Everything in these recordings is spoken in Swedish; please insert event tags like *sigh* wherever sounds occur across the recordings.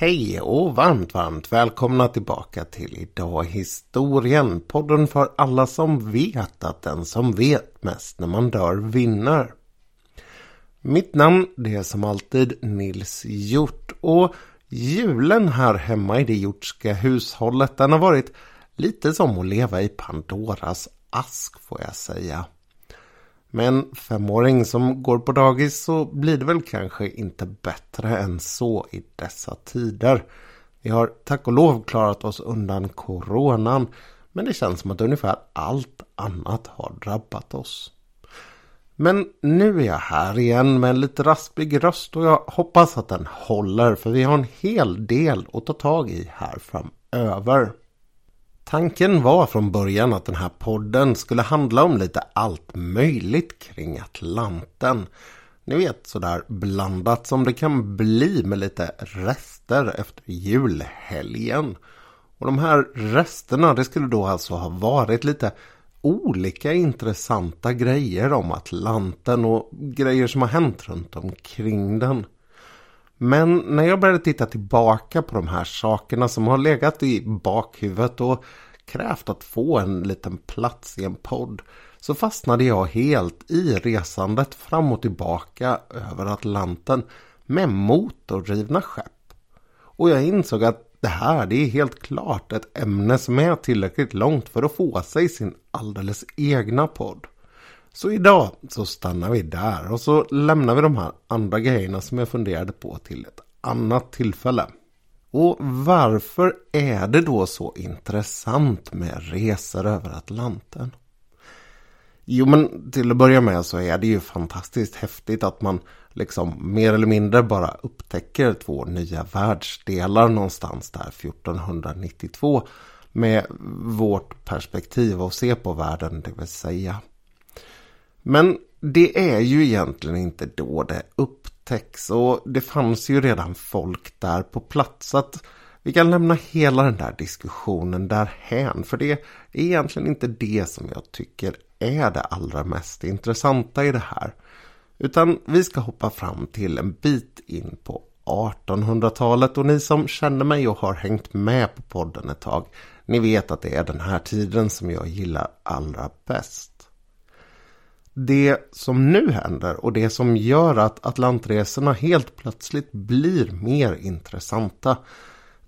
Hej och varmt, varmt välkomna tillbaka till Idag historien. Podden för alla som vet att den som vet mest när man dör vinner. Mitt namn det är som alltid Nils Hjort och julen här hemma i det hjortska hushållet den har varit lite som att leva i Pandoras ask får jag säga. Med en femåring som går på dagis så blir det väl kanske inte bättre än så i dessa tider. Vi har tack och lov klarat oss undan coronan men det känns som att ungefär allt annat har drabbat oss. Men nu är jag här igen med en lite raspig röst och jag hoppas att den håller för vi har en hel del att ta tag i här framöver. Tanken var från början att den här podden skulle handla om lite allt möjligt kring Atlanten. Ni vet sådär blandat som det kan bli med lite rester efter julhelgen. Och de här resterna det skulle då alltså ha varit lite olika intressanta grejer om Atlanten och grejer som har hänt runt omkring den. Men när jag började titta tillbaka på de här sakerna som har legat i bakhuvudet och krävt att få en liten plats i en podd så fastnade jag helt i resandet fram och tillbaka över Atlanten med motordrivna skepp. Och jag insåg att det här det är helt klart ett ämne som är tillräckligt långt för att få sig sin alldeles egna podd. Så idag så stannar vi där och så lämnar vi de här andra grejerna som jag funderade på till ett annat tillfälle. Och varför är det då så intressant med resor över Atlanten? Jo men till att börja med så är det ju fantastiskt häftigt att man liksom mer eller mindre bara upptäcker två nya världsdelar någonstans där 1492 med vårt perspektiv och se på världen det vill säga. Men det är ju egentligen inte då det upptäcks och det fanns ju redan folk där på plats. att vi kan lämna hela den där diskussionen därhän för det är egentligen inte det som jag tycker är det allra mest intressanta i det här. Utan vi ska hoppa fram till en bit in på 1800-talet och ni som känner mig och har hängt med på podden ett tag ni vet att det är den här tiden som jag gillar allra bäst. Det som nu händer och det som gör att Atlantresorna helt plötsligt blir mer intressanta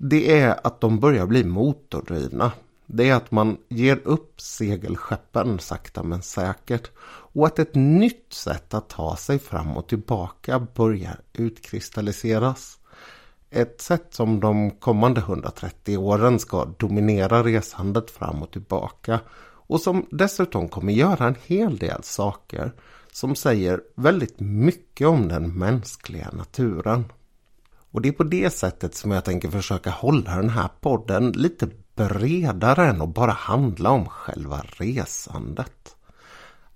det är att de börjar bli motordrivna. Det är att man ger upp segelskeppen sakta men säkert och att ett nytt sätt att ta sig fram och tillbaka börjar utkristalliseras. Ett sätt som de kommande 130 åren ska dominera resandet fram och tillbaka och som dessutom kommer göra en hel del saker som säger väldigt mycket om den mänskliga naturen. Och det är på det sättet som jag tänker försöka hålla den här podden lite bredare än att bara handla om själva resandet.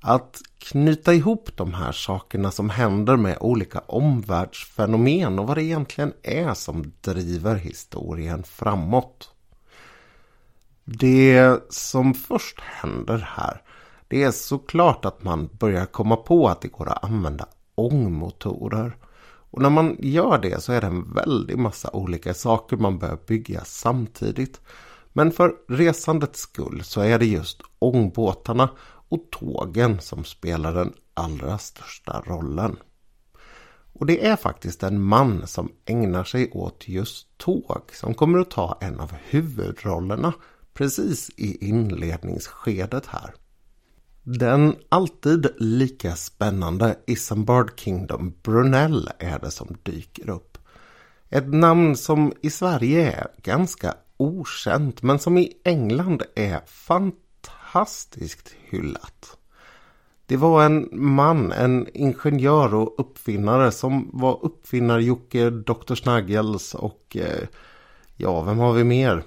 Att knyta ihop de här sakerna som händer med olika omvärldsfenomen och vad det egentligen är som driver historien framåt. Det som först händer här det är såklart att man börjar komma på att det går att använda ångmotorer. Och när man gör det så är det en väldig massa olika saker man börjar bygga samtidigt. Men för resandets skull så är det just ångbåtarna och tågen som spelar den allra största rollen. Och det är faktiskt en man som ägnar sig åt just tåg som kommer att ta en av huvudrollerna precis i inledningsskedet här. Den alltid lika spännande Isambard Kingdom Brunell, är det som dyker upp. Ett namn som i Sverige är ganska okänt men som i England är fantastiskt hyllat. Det var en man, en ingenjör och uppfinnare som var uppfinnar-Jocke, Dr. Snuggles och eh, ja, vem har vi mer?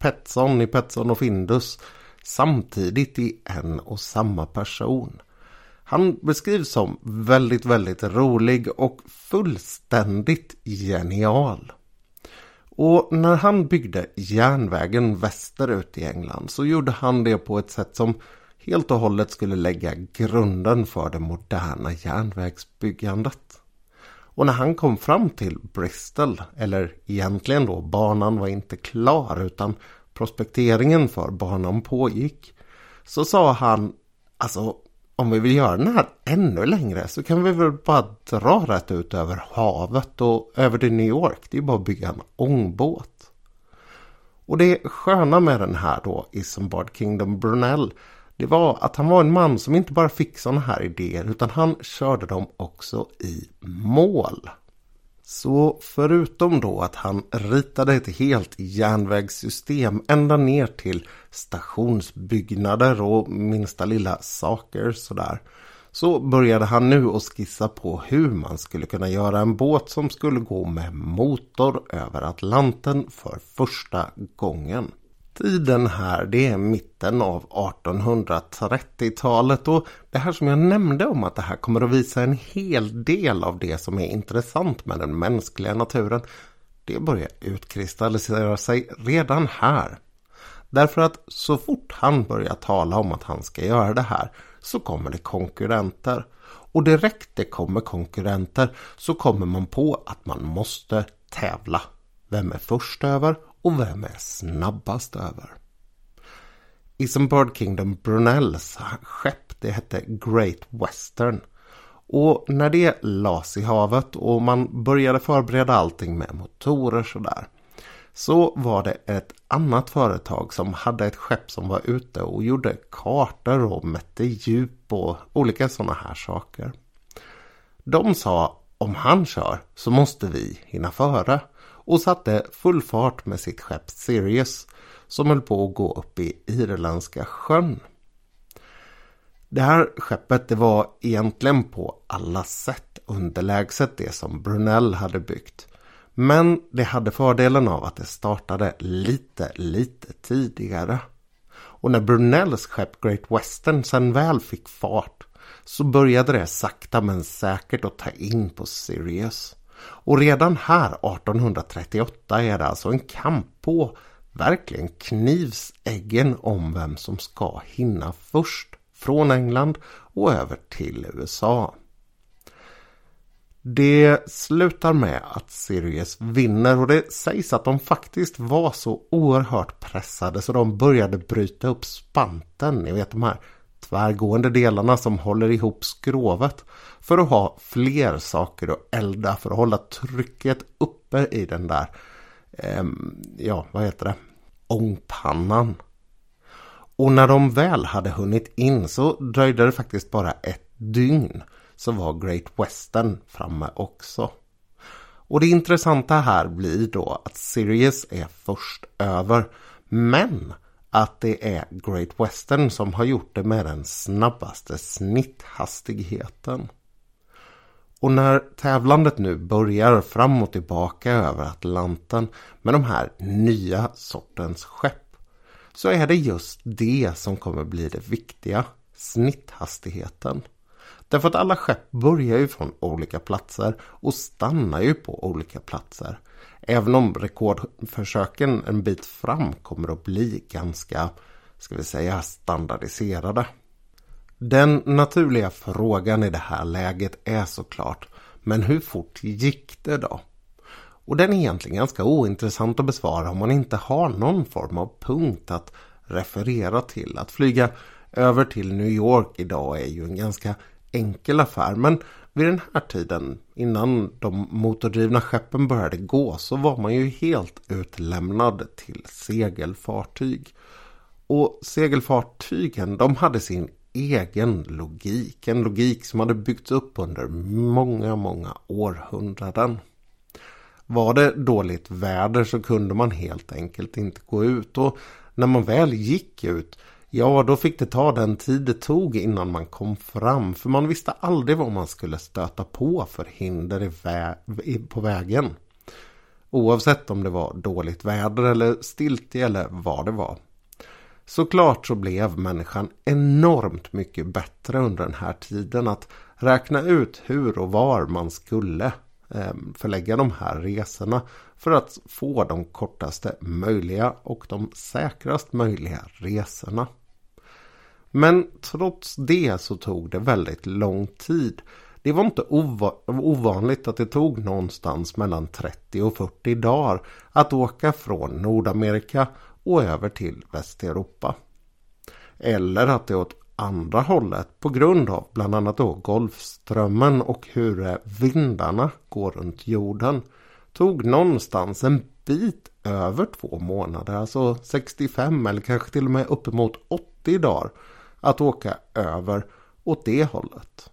Petsson i Petsson och Findus samtidigt i en och samma person. Han beskrivs som väldigt, väldigt rolig och fullständigt genial. Och när han byggde järnvägen västerut i England så gjorde han det på ett sätt som helt och hållet skulle lägga grunden för det moderna järnvägsbyggandet. Och när han kom fram till Bristol, eller egentligen då banan var inte klar utan prospekteringen för banan pågick. Så sa han, alltså om vi vill göra den här ännu längre så kan vi väl bara dra rätt ut över havet och över till New York. Det är bara att bygga en ångbåt. Och det sköna med den här då, Isambard Kingdom Brunel, det var att han var en man som inte bara fick sådana här idéer utan han körde dem också i mål. Så förutom då att han ritade ett helt järnvägssystem ända ner till stationsbyggnader och minsta lilla saker sådär. Så började han nu att skissa på hur man skulle kunna göra en båt som skulle gå med motor över Atlanten för första gången. Tiden här det är mitten av 1830-talet och det här som jag nämnde om att det här kommer att visa en hel del av det som är intressant med den mänskliga naturen. Det börjar utkristallisera sig redan här. Därför att så fort han börjar tala om att han ska göra det här så kommer det konkurrenter. Och direkt det kommer konkurrenter så kommer man på att man måste tävla. Vem är först över och vem är snabbast över? Isambard Kingdom Brunells skepp det hette Great Western. Och när det las i havet och man började förbereda allting med motorer sådär. Så var det ett annat företag som hade ett skepp som var ute och gjorde kartor och mätte djup och olika sådana här saker. De sa om han kör så måste vi hinna före och satte full fart med sitt skepp Sirius som höll på att gå upp i Irländska sjön. Det här skeppet det var egentligen på alla sätt underlägset det som Brunell hade byggt. Men det hade fördelen av att det startade lite, lite tidigare. Och när Brunells skepp Great Western sen väl fick fart så började det sakta men säkert att ta in på Sirius. Och redan här 1838 är det alltså en kamp på verkligen knivsäggen om vem som ska hinna först från England och över till USA. Det slutar med att Sirius vinner och det sägs att de faktiskt var så oerhört pressade så de började bryta upp spanten. Ni vet de här tvärgående delarna som håller ihop skrovet för att ha fler saker att elda för att hålla trycket uppe i den där, eh, ja vad heter det, ångpannan. Och när de väl hade hunnit in så dröjde det faktiskt bara ett dygn så var Great Western framme också. Och det intressanta här blir då att Sirius är först över. Men att det är Great Western som har gjort det med den snabbaste snitthastigheten. Och när tävlandet nu börjar fram och tillbaka över Atlanten med de här nya sortens skepp så är det just det som kommer bli det viktiga, snitthastigheten. Därför att alla skepp börjar ju från olika platser och stannar ju på olika platser. Även om rekordförsöken en bit fram kommer att bli ganska, ska vi säga, standardiserade. Den naturliga frågan i det här läget är såklart, men hur fort gick det då? Och den är egentligen ganska ointressant att besvara om man inte har någon form av punkt att referera till. Att flyga över till New York idag är ju en ganska enkel affär. Men vid den här tiden, innan de motordrivna skeppen började gå, så var man ju helt utlämnad till segelfartyg. Och segelfartygen, de hade sin egen logik. En logik som hade byggts upp under många, många århundraden. Var det dåligt väder så kunde man helt enkelt inte gå ut. Och när man väl gick ut Ja, då fick det ta den tid det tog innan man kom fram. För man visste aldrig vad man skulle stöta på för hinder i vä på vägen. Oavsett om det var dåligt väder eller stiltje eller vad det var. Såklart så blev människan enormt mycket bättre under den här tiden att räkna ut hur och var man skulle eh, förlägga de här resorna för att få de kortaste möjliga och de säkrast möjliga resorna. Men trots det så tog det väldigt lång tid. Det var inte ova ovanligt att det tog någonstans mellan 30 och 40 dagar att åka från Nordamerika och över till Västeuropa. Eller att det åt andra hållet på grund av bland annat då Golfströmmen och hur eh, vindarna går runt jorden tog någonstans en bit över två månader, alltså 65 eller kanske till och med uppemot 80 dagar att åka över åt det hållet.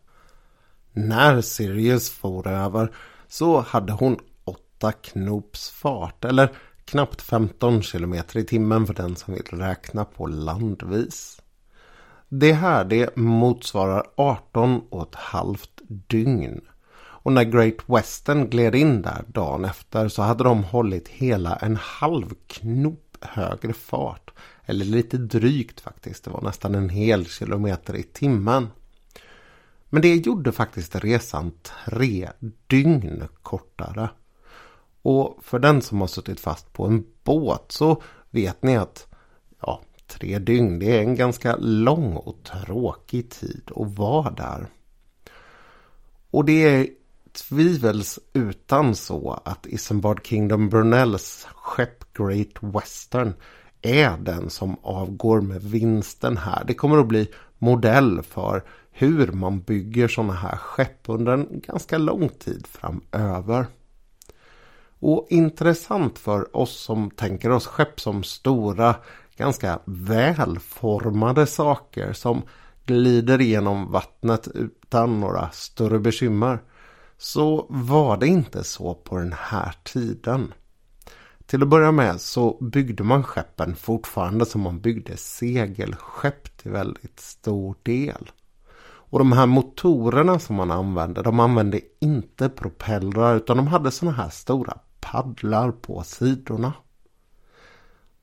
När Sirius for över så hade hon 8 knops fart eller knappt 15 km i timmen för den som vill räkna på landvis. Det här det motsvarar 18 och ett halvt dygn. Och när Great Western gled in där dagen efter så hade de hållit hela en halv knop högre fart. Eller lite drygt faktiskt. Det var nästan en hel kilometer i timmen. Men det gjorde faktiskt resan tre dygn kortare. Och för den som har suttit fast på en båt så vet ni att ja, tre dygn det är en ganska lång och tråkig tid att vara där. Och det är tvivelsutan så att Isambard Kingdom Brunells skepp Great Western är den som avgår med vinsten här. Det kommer att bli modell för hur man bygger sådana här skepp under en ganska lång tid framöver. Och intressant för oss som tänker oss skepp som stora, ganska välformade saker som glider genom vattnet utan några större bekymmer. Så var det inte så på den här tiden. Till att börja med så byggde man skeppen fortfarande som man byggde segelskepp till väldigt stor del. Och de här motorerna som man använde, de använde inte propellrar utan de hade sådana här stora paddlar på sidorna.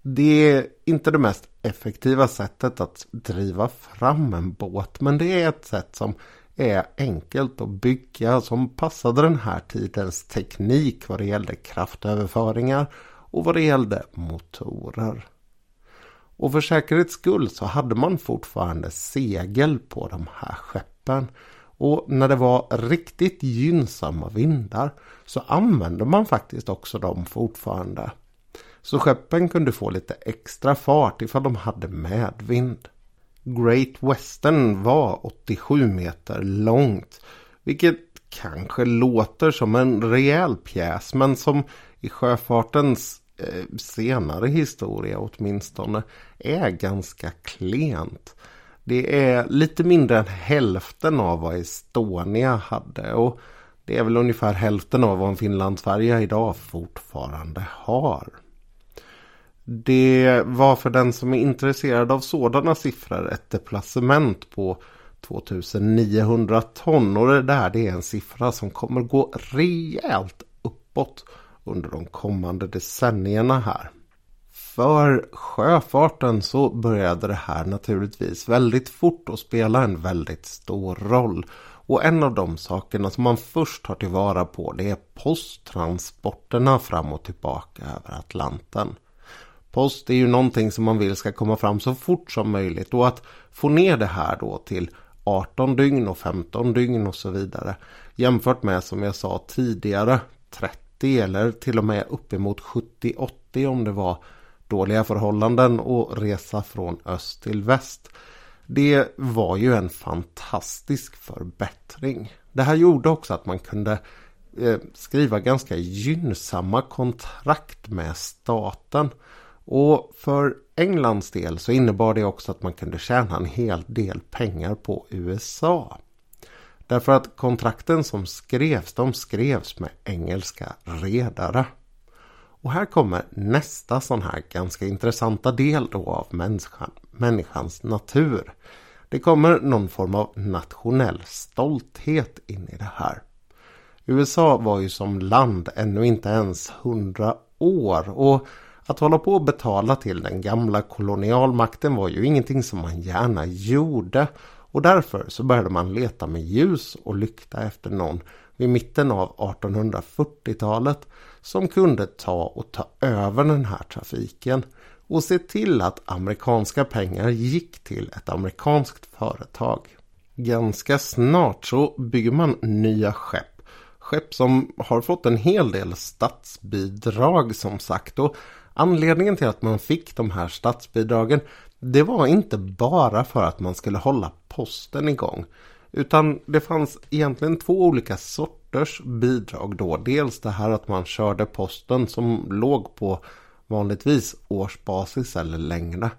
Det är inte det mest effektiva sättet att driva fram en båt men det är ett sätt som är enkelt att bygga som passade den här tidens teknik vad det gällde kraftöverföringar och vad det gällde motorer. Och för säkerhets skull så hade man fortfarande segel på de här skeppen. Och när det var riktigt gynnsamma vindar så använde man faktiskt också dem fortfarande. Så skeppen kunde få lite extra fart ifall de hade medvind. Great Western var 87 meter långt. Vilket kanske låter som en rejäl pjäs men som i sjöfartens Eh, senare historia åtminstone är ganska klent. Det är lite mindre än hälften av vad Estonia hade och det är väl ungefär hälften av vad en Finlandsfärja idag fortfarande har. Det var för den som är intresserad av sådana siffror ett deplacement på 2900 ton och det där det är en siffra som kommer gå rejält uppåt under de kommande decennierna här. För sjöfarten så började det här naturligtvis väldigt fort att spela en väldigt stor roll. Och en av de sakerna som man först tar tillvara på det är posttransporterna fram och tillbaka över Atlanten. Post är ju någonting som man vill ska komma fram så fort som möjligt och att få ner det här då till 18 dygn och 15 dygn och så vidare. Jämfört med som jag sa tidigare 30 eller till och med uppemot 70-80 om det var dåliga förhållanden och resa från öst till väst. Det var ju en fantastisk förbättring. Det här gjorde också att man kunde eh, skriva ganska gynnsamma kontrakt med staten. Och för Englands del så innebar det också att man kunde tjäna en hel del pengar på USA. Därför att kontrakten som skrevs, de skrevs med engelska redare. Och här kommer nästa sån här ganska intressanta del då av människan, människans natur. Det kommer någon form av nationell stolthet in i det här. USA var ju som land ännu inte ens hundra år och att hålla på och betala till den gamla kolonialmakten var ju ingenting som man gärna gjorde. Och därför så började man leta med ljus och lykta efter någon vid mitten av 1840-talet som kunde ta och ta över den här trafiken och se till att amerikanska pengar gick till ett amerikanskt företag. Ganska snart så bygger man nya skepp. Skepp som har fått en hel del statsbidrag som sagt. Och anledningen till att man fick de här statsbidragen det var inte bara för att man skulle hålla posten igång. Utan det fanns egentligen två olika sorters bidrag då. Dels det här att man körde posten som låg på vanligtvis årsbasis eller längre.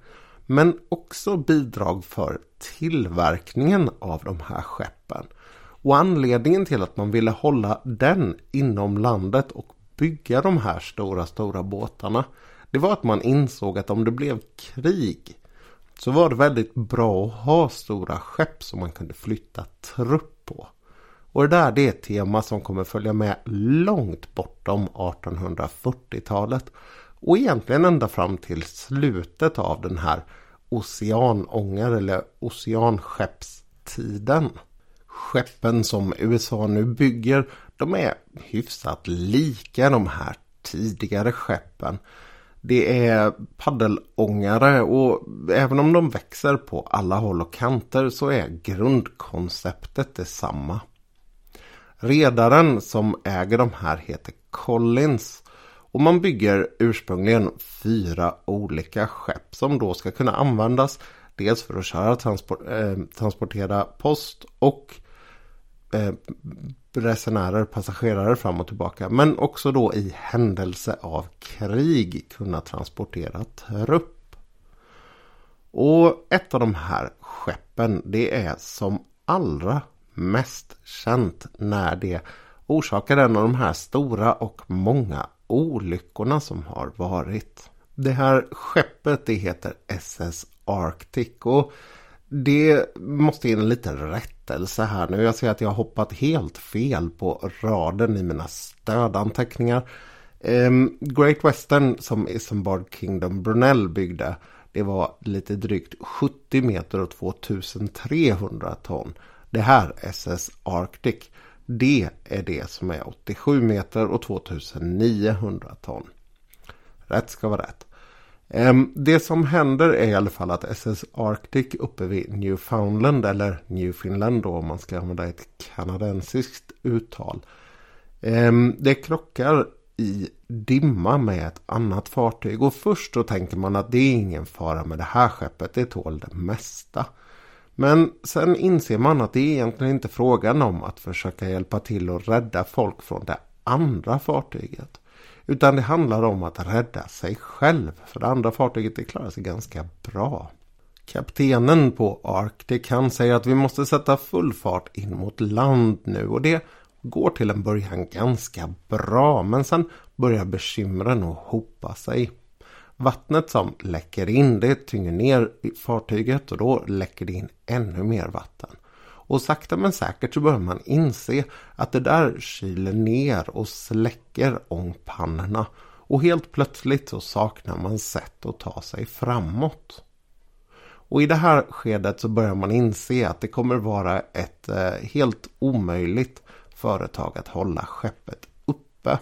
Men också bidrag för tillverkningen av de här skeppen. Och anledningen till att man ville hålla den inom landet och bygga de här stora, stora båtarna. Det var att man insåg att om det blev krig så var det väldigt bra att ha stora skepp som man kunde flytta trupp på. Och det där det är ett tema som kommer följa med långt bortom 1840-talet. Och egentligen ända fram till slutet av den här oceanångar eller oceanskeppstiden. Skeppen som USA nu bygger de är hyfsat lika de här tidigare skeppen. Det är paddelångare och även om de växer på alla håll och kanter så är grundkonceptet detsamma. Redaren som äger de här heter Collins och man bygger ursprungligen fyra olika skepp som då ska kunna användas dels för att köra transport, eh, transportera post och eh, resenärer, passagerare fram och tillbaka. Men också då i händelse av krig kunna transportera trupp. Och ett av de här skeppen det är som allra mest känt när det orsakar en av de här stora och många olyckorna som har varit. Det här skeppet det heter SS Arctic och det måste in en liten berättelse här nu. Jag ser att jag har hoppat helt fel på raden i mina stödanteckningar. Um, Great Western som Isambard Kingdom Brunel byggde. Det var lite drygt 70 meter och 2300 ton. Det här SS Arctic. Det är det som är 87 meter och 2900 ton. Rätt ska vara rätt. Ehm, det som händer är i alla fall att SS Arctic uppe vid Newfoundland eller Newfoundland då om man ska använda ett kanadensiskt uttal. Ehm, det krockar i dimma med ett annat fartyg och först då tänker man att det är ingen fara med det här skeppet, det tål det mesta. Men sen inser man att det är egentligen inte frågan om att försöka hjälpa till och rädda folk från det andra fartyget. Utan det handlar om att rädda sig själv. För det andra fartyget det klarar sig ganska bra. Kaptenen på Arctic han säger att vi måste sätta full fart in mot land nu. Och det går till en början ganska bra. Men sen börjar bekymren att hopa sig. Vattnet som läcker in det tynger ner fartyget och då läcker det in ännu mer vatten. Och sakta men säkert så börjar man inse att det där kyler ner och släcker ångpannorna. Och helt plötsligt så saknar man sätt att ta sig framåt. Och i det här skedet så börjar man inse att det kommer vara ett eh, helt omöjligt företag att hålla skeppet uppe.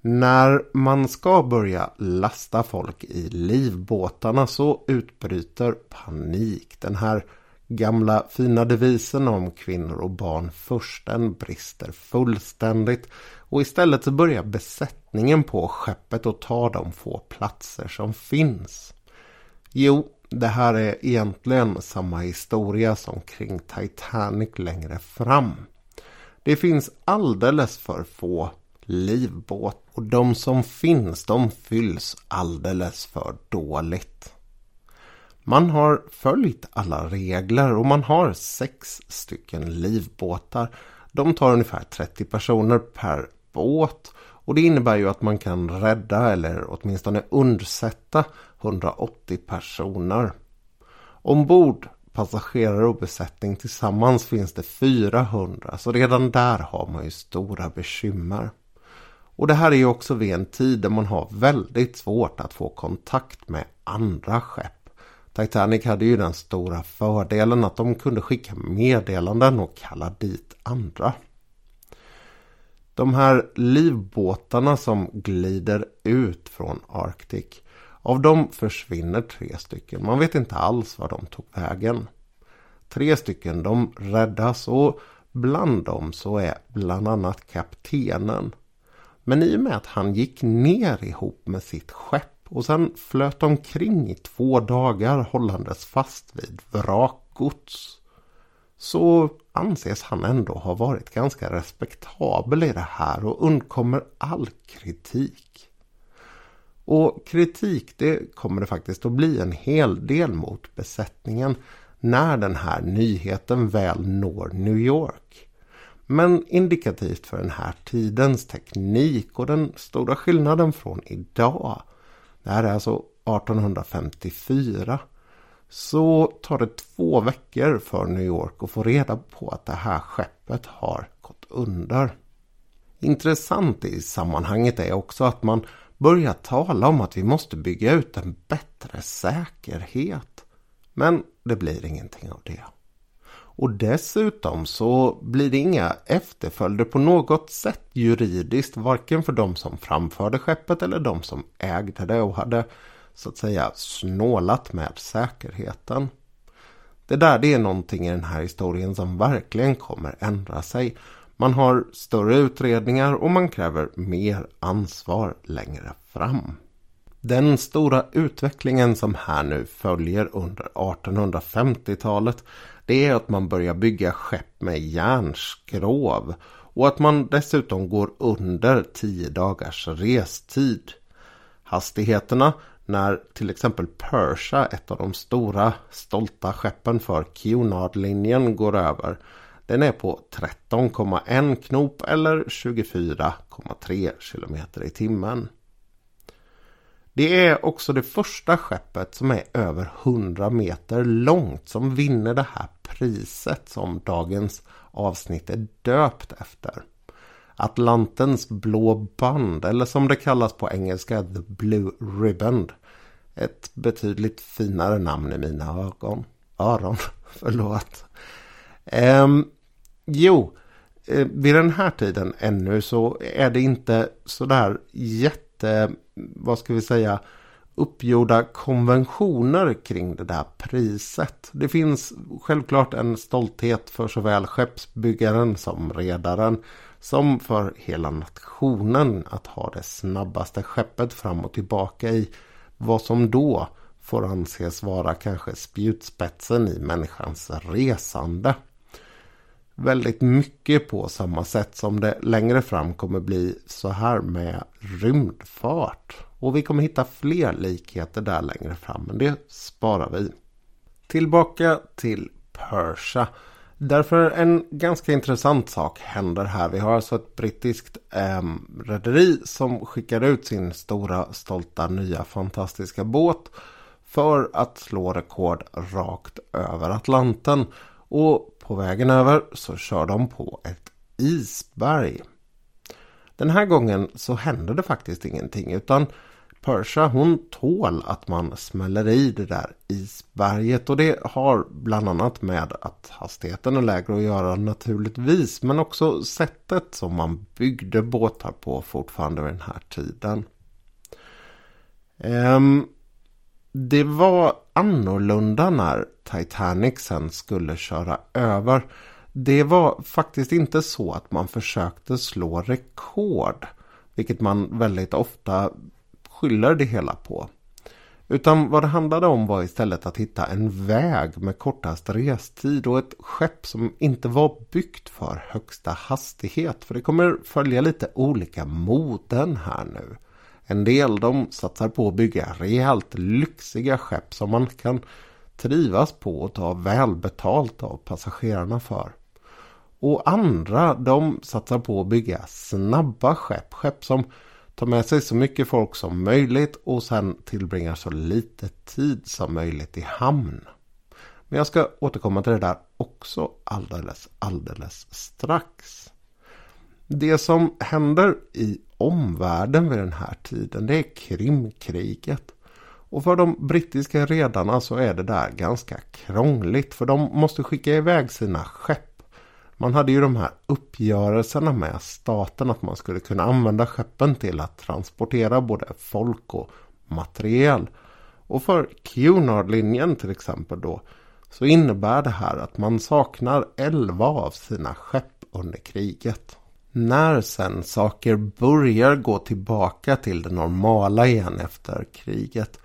När man ska börja lasta folk i livbåtarna så utbryter panik. Den här gamla fina devisen om kvinnor och barn först den brister fullständigt och istället så börjar besättningen på skeppet att ta de få platser som finns. Jo, det här är egentligen samma historia som kring Titanic längre fram. Det finns alldeles för få livbåt och de som finns de fylls alldeles för dåligt. Man har följt alla regler och man har sex stycken livbåtar. De tar ungefär 30 personer per båt och det innebär ju att man kan rädda eller åtminstone undsätta 180 personer. Ombord passagerare och besättning tillsammans finns det 400 så redan där har man ju stora bekymmer. Och det här är ju också vid en tid där man har väldigt svårt att få kontakt med andra skepp. Titanic hade ju den stora fördelen att de kunde skicka meddelanden och kalla dit andra. De här livbåtarna som glider ut från Arctic. Av dem försvinner tre stycken. Man vet inte alls var de tog vägen. Tre stycken de räddas och bland dem så är bland annat kaptenen. Men i och med att han gick ner ihop med sitt skepp och sen flöt omkring i två dagar hållandes fast vid vrakgods så anses han ändå ha varit ganska respektabel i det här och undkommer all kritik. Och kritik det kommer det faktiskt att bli en hel del mot besättningen när den här nyheten väl når New York. Men indikativt för den här tidens teknik och den stora skillnaden från idag. Det här är alltså 1854 så tar det två veckor för New York att få reda på att det här skeppet har gått under. Intressant i sammanhanget är också att man börjar tala om att vi måste bygga ut en bättre säkerhet. Men det blir ingenting av det. Och dessutom så blir det inga efterföljder på något sätt juridiskt varken för de som framförde skeppet eller de som ägde det och hade så att säga snålat med säkerheten. Det där det är någonting i den här historien som verkligen kommer ändra sig. Man har större utredningar och man kräver mer ansvar längre fram. Den stora utvecklingen som här nu följer under 1850-talet det är att man börjar bygga skepp med järnskrov och att man dessutom går under 10 dagars restid. Hastigheterna när till exempel Persia, ett av de stora stolta skeppen för Cunard-linjen, går över. Den är på 13,1 knop eller 24,3 km i timmen. Det är också det första skeppet som är över 100 meter långt som vinner det här priset som dagens avsnitt är döpt efter. Atlantens blå band eller som det kallas på engelska The Blue Ribbon. Ett betydligt finare namn i mina ögon. Öron, *laughs* förlåt. Ehm, jo, eh, vid den här tiden ännu så är det inte sådär jätte, vad ska vi säga, uppgjorda konventioner kring det där priset. Det finns självklart en stolthet för såväl skeppsbyggaren som redaren som för hela nationen att ha det snabbaste skeppet fram och tillbaka i vad som då får anses vara kanske spjutspetsen i människans resande. Väldigt mycket på samma sätt som det längre fram kommer bli så här med rymdfart. Och vi kommer hitta fler likheter där längre fram men det sparar vi. Tillbaka till Persia. Därför en ganska intressant sak händer här. Vi har alltså ett brittiskt eh, rederi som skickar ut sin stora stolta nya fantastiska båt för att slå rekord rakt över Atlanten. Och på vägen över så kör de på ett isberg. Den här gången så hände det faktiskt ingenting utan Persia hon tål att man smäller i det där isberget och det har bland annat med att hastigheten är lägre att göra naturligtvis men också sättet som man byggde båtar på fortfarande vid den här tiden. Ehm, det var annorlunda när Titanic sen skulle köra över. Det var faktiskt inte så att man försökte slå rekord. Vilket man väldigt ofta skyller det hela på. Utan vad det handlade om var istället att hitta en väg med kortast restid och ett skepp som inte var byggt för högsta hastighet. För det kommer följa lite olika moden här nu. En del de satsar på att bygga rejält lyxiga skepp som man kan trivas på och ta välbetalt av passagerarna för. Och andra de satsar på att bygga snabba skepp. Skepp som tar med sig så mycket folk som möjligt och sen tillbringar så lite tid som möjligt i hamn. Men jag ska återkomma till det där också alldeles, alldeles strax. Det som händer i omvärlden vid den här tiden det är Krimkriget. Och för de brittiska redarna så är det där ganska krångligt för de måste skicka iväg sina skepp man hade ju de här uppgörelserna med staten att man skulle kunna använda skeppen till att transportera både folk och materiel. Och för Cunard-linjen till exempel då så innebär det här att man saknar 11 av sina skepp under kriget. När sen saker börjar gå tillbaka till det normala igen efter kriget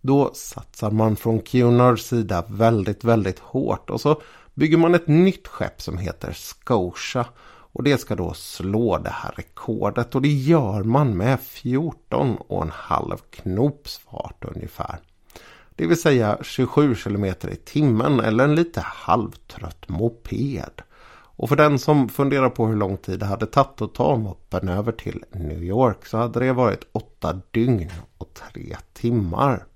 då satsar man från Cunards sida väldigt, väldigt hårt och så bygger man ett nytt skepp som heter Scotia. Och det ska då slå det här rekordet och det gör man med 14 och en halv knops fart ungefär. Det vill säga 27 km i timmen eller en lite halvtrött moped. Och för den som funderar på hur lång tid det hade tagit att ta moppen över till New York så hade det varit 8 dygn och 3 timmar.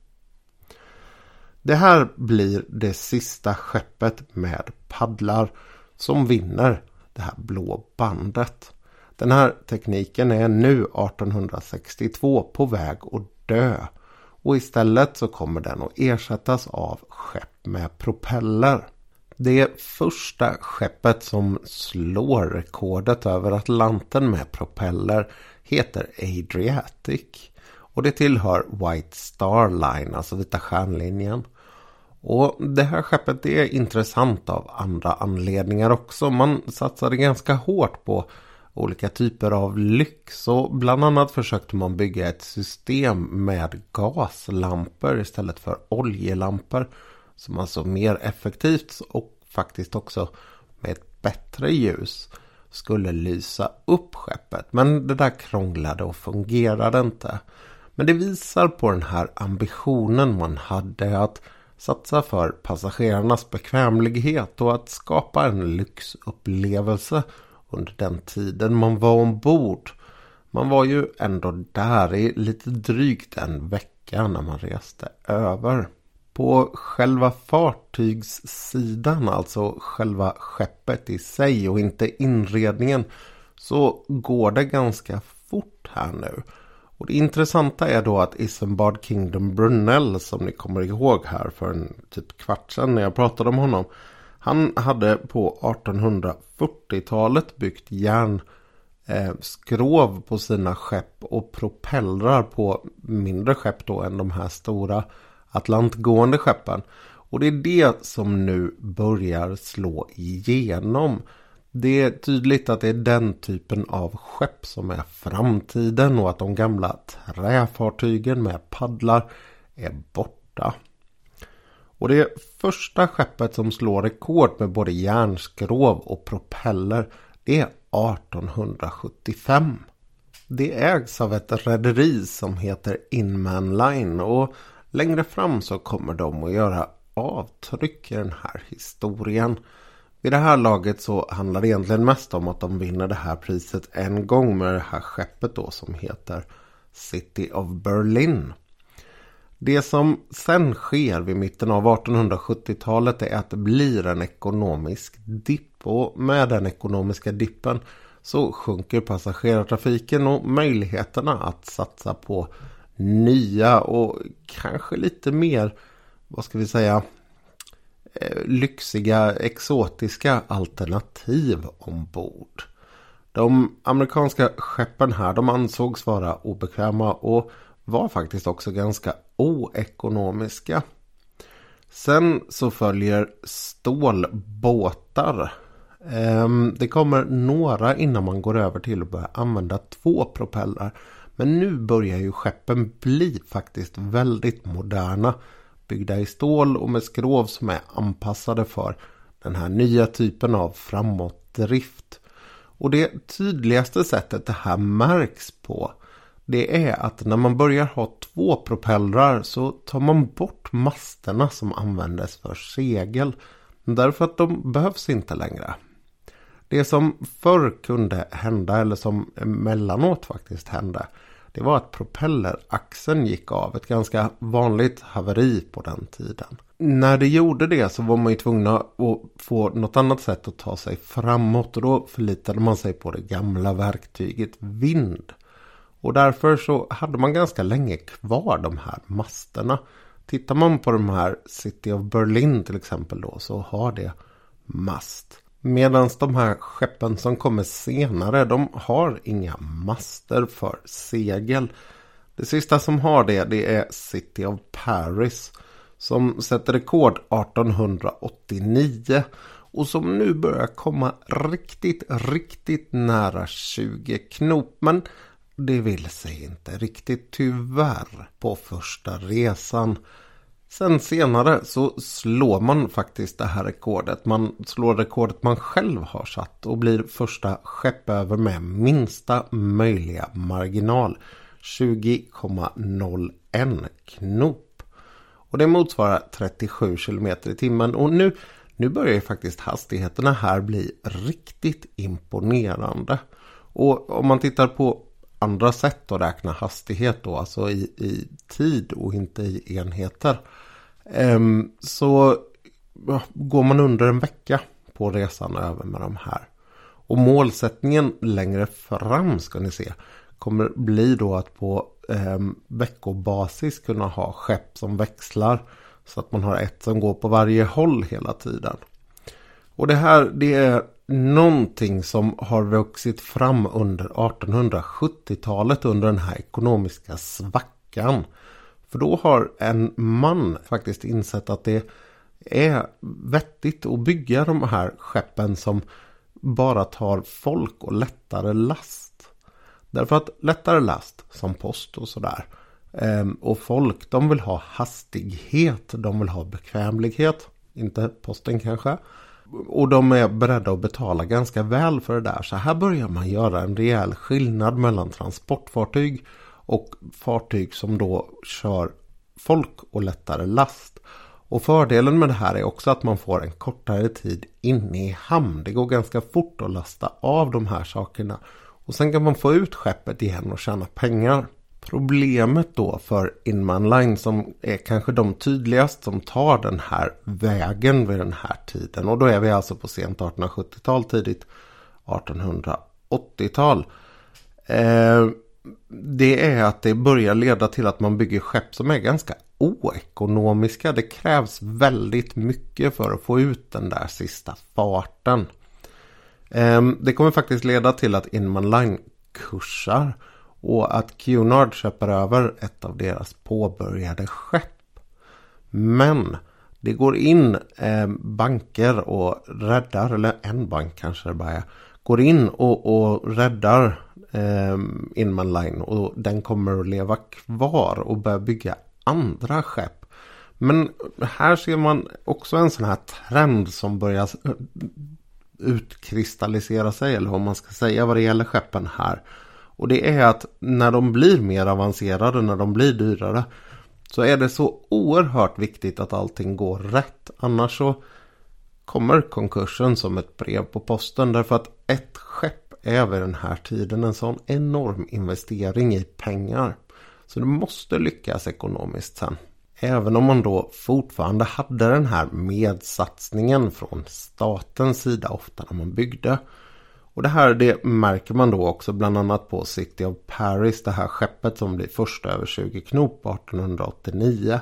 Det här blir det sista skeppet med paddlar som vinner det här blå bandet. Den här tekniken är nu 1862 på väg att dö. Och istället så kommer den att ersättas av skepp med propeller. Det första skeppet som slår rekordet över Atlanten med propeller heter Adriatic. Och det tillhör White Star Line, alltså Vita stjärnlinjen. Och det här skeppet är intressant av andra anledningar också. Man satsade ganska hårt på olika typer av lyx och bland annat försökte man bygga ett system med gaslampor istället för oljelampor. Som alltså mer effektivt och faktiskt också med ett bättre ljus skulle lysa upp skeppet. Men det där krånglade och fungerade inte. Men det visar på den här ambitionen man hade att satsa för passagerarnas bekvämlighet och att skapa en lyxupplevelse under den tiden man var ombord. Man var ju ändå där i lite drygt en vecka när man reste över. På själva fartygssidan, alltså själva skeppet i sig och inte inredningen, så går det ganska fort här nu. Och det intressanta är då att Isambard Kingdom Brunell som ni kommer ihåg här för en typ kvart sedan när jag pratade om honom. Han hade på 1840-talet byggt järnskrov eh, på sina skepp och propellrar på mindre skepp då än de här stora atlantgående skeppen. Och det är det som nu börjar slå igenom. Det är tydligt att det är den typen av skepp som är framtiden och att de gamla träfartygen med paddlar är borta. Och det första skeppet som slår rekord med både järnskrov och propeller det är 1875. Det ägs av ett rederi som heter Inman Line och längre fram så kommer de att göra avtryck i den här historien. Vid det här laget så handlar det egentligen mest om att de vinner det här priset en gång med det här skeppet då som heter City of Berlin. Det som sen sker vid mitten av 1870-talet är att det blir en ekonomisk dipp och med den ekonomiska dippen så sjunker passagerartrafiken och möjligheterna att satsa på nya och kanske lite mer, vad ska vi säga, Eh, lyxiga exotiska alternativ ombord. De amerikanska skeppen här de ansågs vara obekväma och var faktiskt också ganska oekonomiska. Sen så följer stålbåtar. Ehm, det kommer några innan man går över till att börja använda två propellrar. Men nu börjar ju skeppen bli faktiskt väldigt moderna byggda i stål och med skrov som är anpassade för den här nya typen av framåtdrift. Och det tydligaste sättet det här märks på det är att när man börjar ha två propellrar så tar man bort masterna som användes för segel. Därför att de behövs inte längre. Det som förr kunde hända eller som emellanåt faktiskt hände det var att propelleraxeln gick av. Ett ganska vanligt haveri på den tiden. När det gjorde det så var man ju tvungna att få något annat sätt att ta sig framåt. Och då förlitade man sig på det gamla verktyget vind. Och därför så hade man ganska länge kvar de här masterna. Tittar man på de här City of Berlin till exempel då så har det mast. Medan de här skeppen som kommer senare, de har inga master för segel. Det sista som har det, det är City of Paris. som sätter rekord 1889 och som nu börjar komma riktigt, riktigt nära 20 knop. Men det vill sig inte riktigt tyvärr på första resan. Sen senare så slår man faktiskt det här rekordet. Man slår rekordet man själv har satt och blir första skepp över med minsta möjliga marginal. 20,01 knop. Och det motsvarar 37 km i timmen. Och nu, nu börjar faktiskt hastigheterna här bli riktigt imponerande. Och om man tittar på andra sätt att räkna hastighet då, alltså i, i tid och inte i enheter. Ehm, så går man under en vecka på resan över med de här. Och målsättningen längre fram ska ni se kommer bli då att på eh, veckobasis kunna ha skepp som växlar. Så att man har ett som går på varje håll hela tiden. Och det här det är någonting som har vuxit fram under 1870-talet under den här ekonomiska svackan. För då har en man faktiskt insett att det är vettigt att bygga de här skeppen som bara tar folk och lättare last. Därför att lättare last som post och sådär ehm, och folk de vill ha hastighet, de vill ha bekvämlighet. Inte posten kanske. Och de är beredda att betala ganska väl för det där. Så här börjar man göra en rejäl skillnad mellan transportfartyg och fartyg som då kör folk och lättare last. Och fördelen med det här är också att man får en kortare tid inne i hamn. Det går ganska fort att lasta av de här sakerna. Och sen kan man få ut skeppet igen och tjäna pengar. Problemet då för Inman Line som är kanske de tydligast som tar den här vägen vid den här tiden. Och då är vi alltså på sent 1870-tal, tidigt 1880-tal. Eh, det är att det börjar leda till att man bygger skepp som är ganska oekonomiska. Det krävs väldigt mycket för att få ut den där sista farten. Eh, det kommer faktiskt leda till att Inman Line kursar och att Cunard köper över ett av deras påbörjade skepp. Men det går in eh, banker och räddar, eller en bank kanske det bara är, går in och, och räddar eh, Inman Line och den kommer att leva kvar och börja bygga andra skepp. Men här ser man också en sån här trend som börjar utkristallisera sig, eller vad man ska säga vad det gäller skeppen här. Och det är att när de blir mer avancerade, när de blir dyrare. Så är det så oerhört viktigt att allting går rätt. Annars så kommer konkursen som ett brev på posten. Därför att ett skepp är vid den här tiden en sån enorm investering i pengar. Så det måste lyckas ekonomiskt sen. Även om man då fortfarande hade den här medsatsningen från statens sida ofta när man byggde. Och det här det märker man då också bland annat på City of Paris. Det här skeppet som blir första över 20 knop 1889.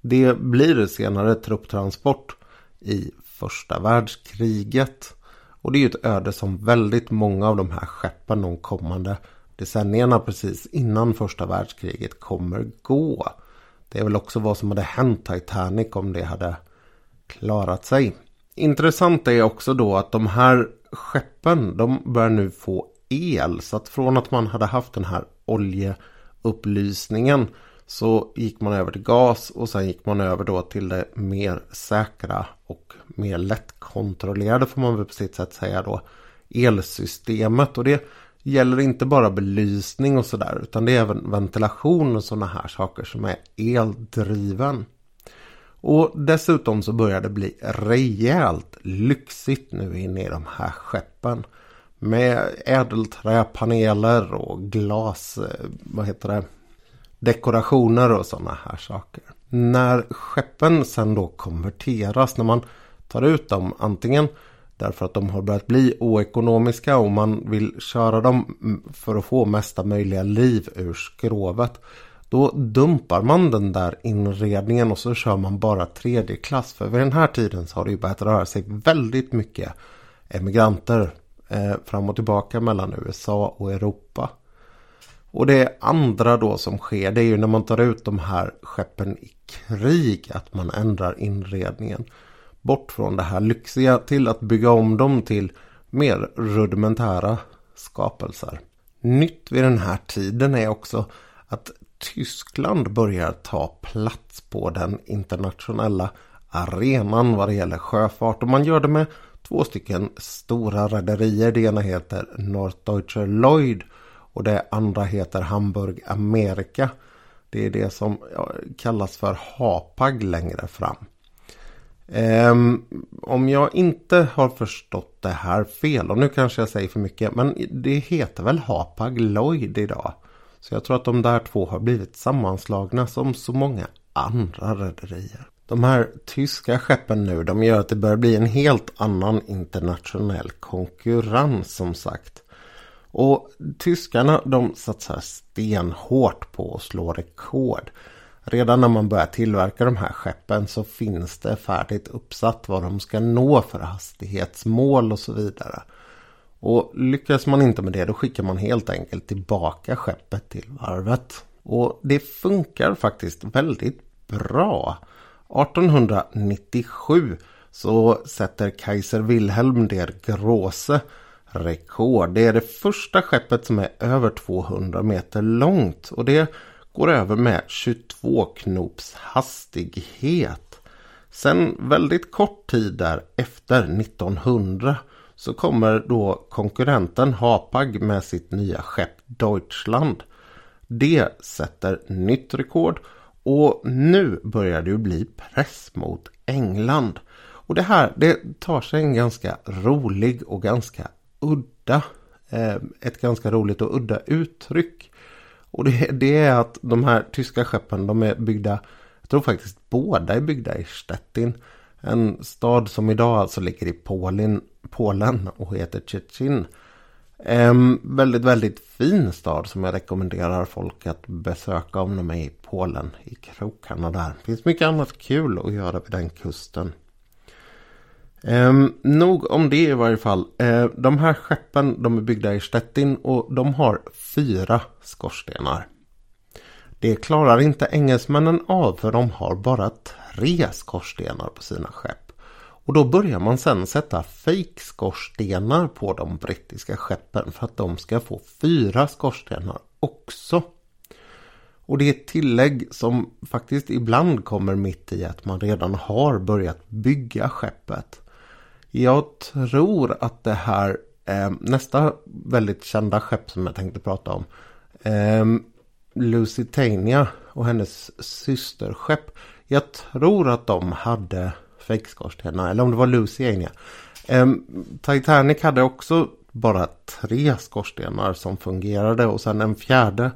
Det blir senare trupptransport i första världskriget. Och det är ju ett öde som väldigt många av de här skeppen de kommande decennierna precis innan första världskriget kommer gå. Det är väl också vad som hade hänt Titanic om det hade klarat sig. Intressant är också då att de här skeppen de börjar nu få el. Så att från att man hade haft den här oljeupplysningen så gick man över till gas och sen gick man över då till det mer säkra och mer lättkontrollerade får man väl på sitt sätt säga då elsystemet. Och det gäller inte bara belysning och sådär utan det är även ventilation och sådana här saker som är eldriven. Och dessutom så börjar det bli rejält lyxigt nu inne i de här skeppen. Med ädelträpaneler och glas, eh, vad heter det, dekorationer och sådana här saker. När skeppen sen då konverteras, när man tar ut dem antingen därför att de har börjat bli oekonomiska och man vill köra dem för att få mesta möjliga liv ur skrovet. Då dumpar man den där inredningen och så kör man bara tredje klass. För vid den här tiden så har det ju börjat röra sig väldigt mycket emigranter eh, fram och tillbaka mellan USA och Europa. Och det andra då som sker det är ju när man tar ut de här skeppen i krig att man ändrar inredningen. Bort från det här lyxiga till att bygga om dem till mer rudimentära skapelser. Nytt vid den här tiden är också att Tyskland börjar ta plats på den internationella arenan vad det gäller sjöfart. Och man gör det med två stycken stora rederier. Det ena heter Norddeutscher Lloyd och det andra heter Hamburg Amerika. Det är det som kallas för Hapag längre fram. Um, om jag inte har förstått det här fel och nu kanske jag säger för mycket men det heter väl Hapag Lloyd idag. Så jag tror att de där två har blivit sammanslagna som så många andra rederier. De här tyska skeppen nu de gör att det börjar bli en helt annan internationell konkurrens som sagt. Och tyskarna de satsar stenhårt på att slå rekord. Redan när man börjar tillverka de här skeppen så finns det färdigt uppsatt vad de ska nå för hastighetsmål och så vidare. Och lyckas man inte med det då skickar man helt enkelt tillbaka skeppet till varvet. Och det funkar faktiskt väldigt bra. 1897 så sätter Kaiser Wilhelm der Große rekord. Det är det första skeppet som är över 200 meter långt och det går över med 22 knops hastighet. Sen väldigt kort tid därefter, 1900, så kommer då konkurrenten Hapag med sitt nya skepp Deutschland. Det sätter nytt rekord och nu börjar det ju bli press mot England. Och det här det tar sig en ganska rolig och ganska udda. Eh, ett ganska roligt och udda uttryck. Och det, det, är att de här tyska skeppen de är byggda, jag tror faktiskt båda är byggda i Stettin. En stad som idag alltså ligger i Polen, Polen och heter Tjetjin. En väldigt, väldigt fin stad som jag rekommenderar folk att besöka om de är i Polen. I krokarna där. Det finns mycket annat kul att göra vid den kusten. Um, nog om det i varje fall. Uh, de här skeppen de är byggda i Stettin och de har fyra skorstenar. Det klarar inte engelsmännen av för de har bara tre skorstenar på sina skepp. Och då börjar man sen sätta fejkskorstenar på de brittiska skeppen för att de ska få fyra skorstenar också. Och det är ett tillägg som faktiskt ibland kommer mitt i att man redan har börjat bygga skeppet. Jag tror att det här eh, nästa väldigt kända skepp som jag tänkte prata om. Eh, Lusitania och hennes systerskepp. Jag tror att de hade fejkskorstenar. Eller om det var Lusitania. Um, ehm, Titanic hade också bara tre skorstenar som fungerade. Och sen en fjärde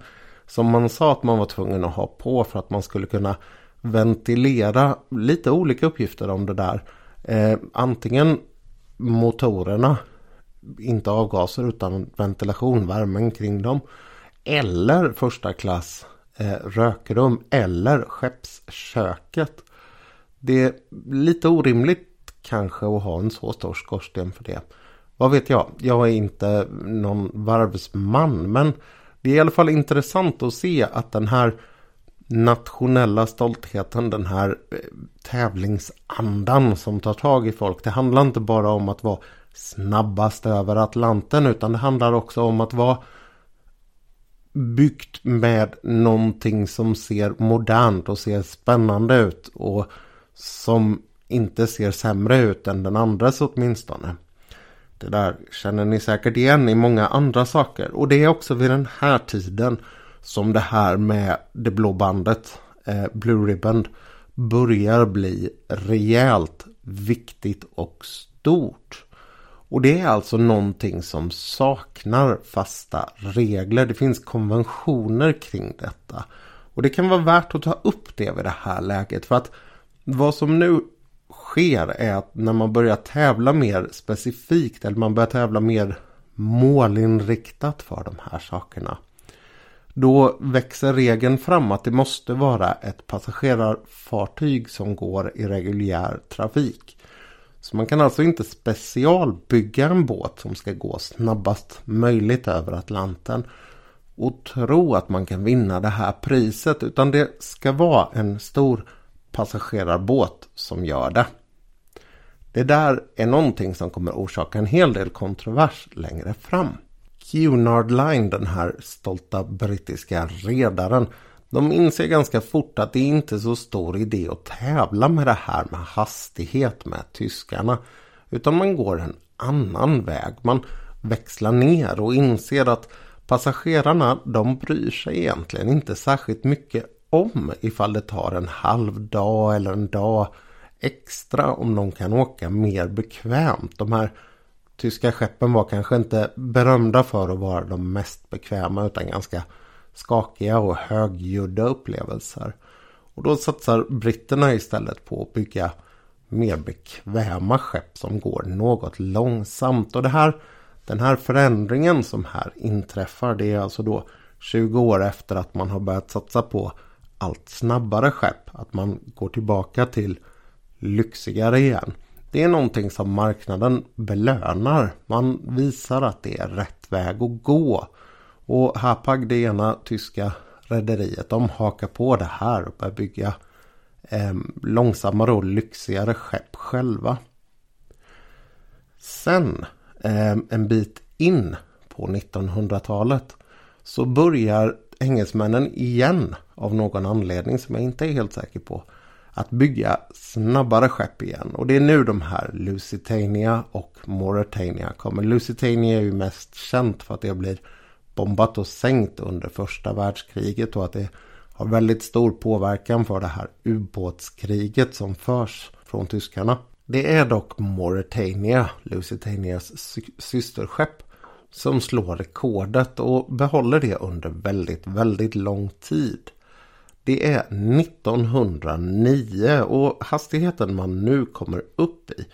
som man sa att man var tvungen att ha på för att man skulle kunna ventilera lite olika uppgifter om det där. Eh, antingen motorerna, inte avgaser utan ventilation, värmen kring dem. Eller första klass eh, rökrum eller skeppsköket. Det är lite orimligt kanske att ha en så stor skorsten för det. Vad vet jag? Jag är inte någon varvsman men det är i alla fall intressant att se att den här nationella stoltheten, den här eh, tävlingsandan som tar tag i folk. Det handlar inte bara om att vara snabbast över Atlanten utan det handlar också om att vara byggt med någonting som ser modernt och ser spännande ut och som inte ser sämre ut än den andres åtminstone. Det där känner ni säkert igen i många andra saker och det är också vid den här tiden som det här med det blå bandet, eh, Blue Ribbon, börjar bli rejält viktigt och stort. Och det är alltså någonting som saknar fasta regler. Det finns konventioner kring detta. Och det kan vara värt att ta upp det vid det här läget. För att vad som nu sker är att när man börjar tävla mer specifikt eller man börjar tävla mer målinriktat för de här sakerna. Då växer regeln fram att det måste vara ett passagerarfartyg som går i reguljär trafik. Så man kan alltså inte specialbygga en båt som ska gå snabbast möjligt över Atlanten. och tro att man kan vinna det här priset utan det ska vara en stor passagerarbåt som gör det. Det där är någonting som kommer orsaka en hel del kontrovers längre fram. Cunard Line, den här stolta brittiska redaren, de inser ganska fort att det inte är så stor idé att tävla med det här med hastighet med tyskarna. Utan man går en annan väg. Man växlar ner och inser att passagerarna de bryr sig egentligen inte särskilt mycket om ifall det tar en halv dag eller en dag extra om de kan åka mer bekvämt. De här tyska skeppen var kanske inte berömda för att vara de mest bekväma utan ganska skakiga och högljudda upplevelser. Och då satsar britterna istället på att bygga mer bekväma skepp som går något långsamt. Och det här, den här förändringen som här inträffar det är alltså då 20 år efter att man har börjat satsa på allt snabbare skepp. Att man går tillbaka till lyxigare igen. Det är någonting som marknaden belönar. Man visar att det är rätt väg att gå. Och Hapag, det ena tyska rederiet, de hakar på det här och börjar bygga eh, långsammare och lyxigare skepp själva. Sen eh, en bit in på 1900-talet så börjar engelsmännen igen av någon anledning som jag inte är helt säker på att bygga snabbare skepp igen. Och det är nu de här Lusitania och Mauretania kommer. Lusitania är ju mest känt för att det blir bombat och sänkt under första världskriget och att det har väldigt stor påverkan för det här ubåtskriget som förs från tyskarna. Det är dock Mauretania, Lusitanias sy systerskepp, som slår rekordet och behåller det under väldigt, väldigt lång tid. Det är 1909 och hastigheten man nu kommer upp i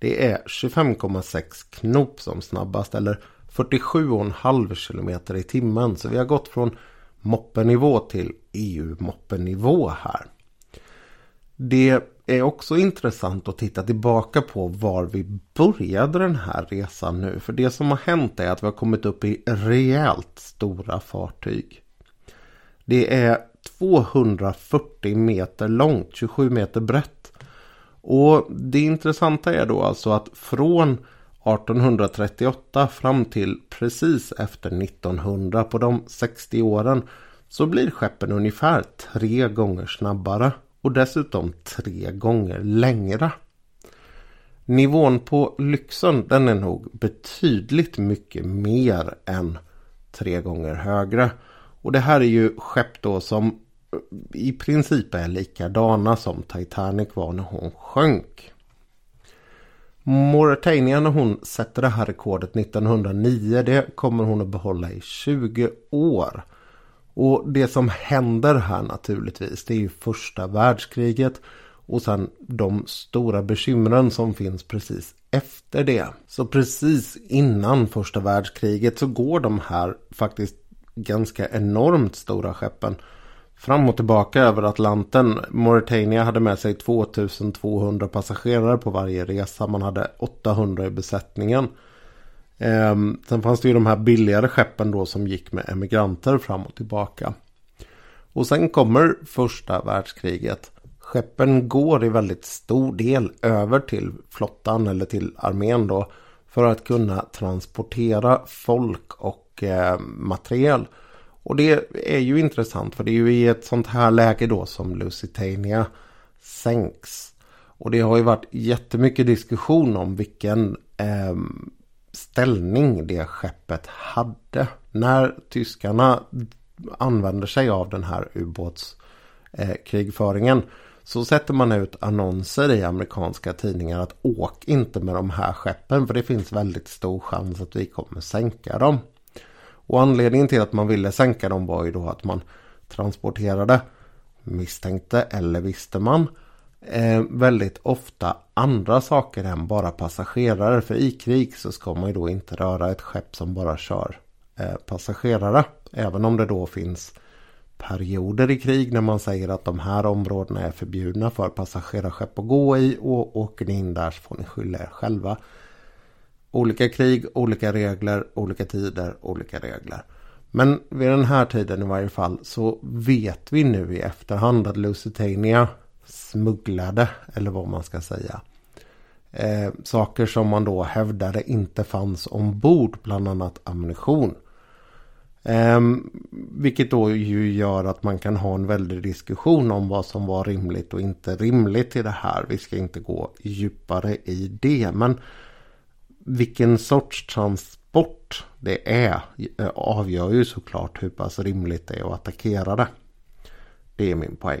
det är 25,6 knop som snabbast eller 47,5 km i timmen. Så vi har gått från moppenivå till EU-moppenivå här. Det är också intressant att titta tillbaka på var vi började den här resan nu. För det som har hänt är att vi har kommit upp i rejält stora fartyg. Det är 240 meter långt, 27 meter brett. Och det intressanta är då alltså att från 1838 fram till precis efter 1900 på de 60 åren så blir skeppen ungefär tre gånger snabbare och dessutom tre gånger längre. Nivån på lyxen den är nog betydligt mycket mer än tre gånger högre. Och det här är ju skepp då som eh, i princip är likadana som Titanic var när hon sjönk. Mauritania när hon sätter det här rekordet 1909 det kommer hon att behålla i 20 år. Och det som händer här naturligtvis det är ju första världskriget och sen de stora bekymren som finns precis efter det. Så precis innan första världskriget så går de här faktiskt ganska enormt stora skeppen fram och tillbaka över Atlanten. Mauritania hade med sig 2200 passagerare på varje resa. Man hade 800 i besättningen. Eh, sen fanns det ju de här billigare skeppen då som gick med emigranter fram och tillbaka. Och sen kommer första världskriget. Skeppen går i väldigt stor del över till flottan eller till armén då. För att kunna transportera folk och eh, materiel. Och det är ju intressant för det är ju i ett sånt här läge då som Lusitania sänks. Och det har ju varit jättemycket diskussion om vilken eh, ställning det skeppet hade. När tyskarna använder sig av den här ubåtskrigföringen eh, så sätter man ut annonser i amerikanska tidningar att åk inte med de här skeppen för det finns väldigt stor chans att vi kommer sänka dem. Och anledningen till att man ville sänka dem var ju då att man transporterade misstänkte eller visste man eh, väldigt ofta andra saker än bara passagerare. För i krig så ska man ju då inte röra ett skepp som bara kör eh, passagerare. Även om det då finns perioder i krig när man säger att de här områdena är förbjudna för passagerarskepp att gå i och åker ni in där så får ni skylla er själva. Olika krig, olika regler, olika tider, olika regler. Men vid den här tiden i varje fall så vet vi nu i efterhand att Lusitania smugglade, eller vad man ska säga, eh, saker som man då hävdade inte fanns ombord, bland annat ammunition. Eh, vilket då ju gör att man kan ha en väldig diskussion om vad som var rimligt och inte rimligt i det här. Vi ska inte gå djupare i det. Men vilken sorts transport det är eh, avgör ju såklart hur pass rimligt det är att attackera det. Det är min poäng.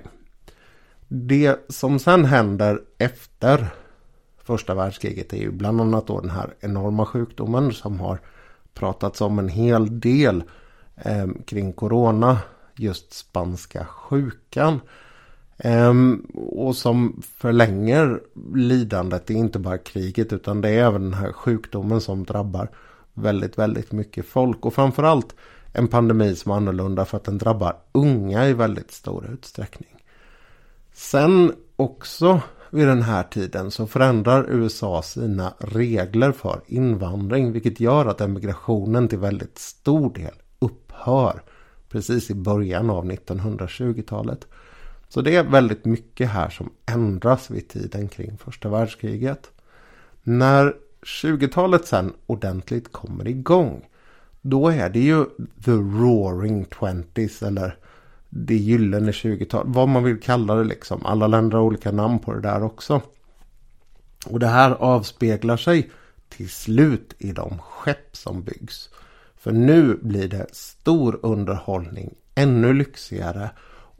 Det som sen händer efter första världskriget är ju bland annat då den här enorma sjukdomen som har pratats om en hel del eh, kring corona. Just spanska sjukan. Ehm, och som förlänger lidandet. Det är inte bara kriget utan det är även den här sjukdomen som drabbar väldigt, väldigt mycket folk. Och framförallt en pandemi som är annorlunda för att den drabbar unga i väldigt stor utsträckning. Sen också vid den här tiden så förändrar USA sina regler för invandring. Vilket gör att emigrationen till väldigt stor del upphör. Precis i början av 1920-talet. Så det är väldigt mycket här som ändras vid tiden kring första världskriget. När 20-talet sen ordentligt kommer igång. Då är det ju the roaring twenties eller det gyllene 20-talet. Vad man vill kalla det liksom. Alla länder har olika namn på det där också. Och det här avspeglar sig till slut i de skepp som byggs. För nu blir det stor underhållning, ännu lyxigare.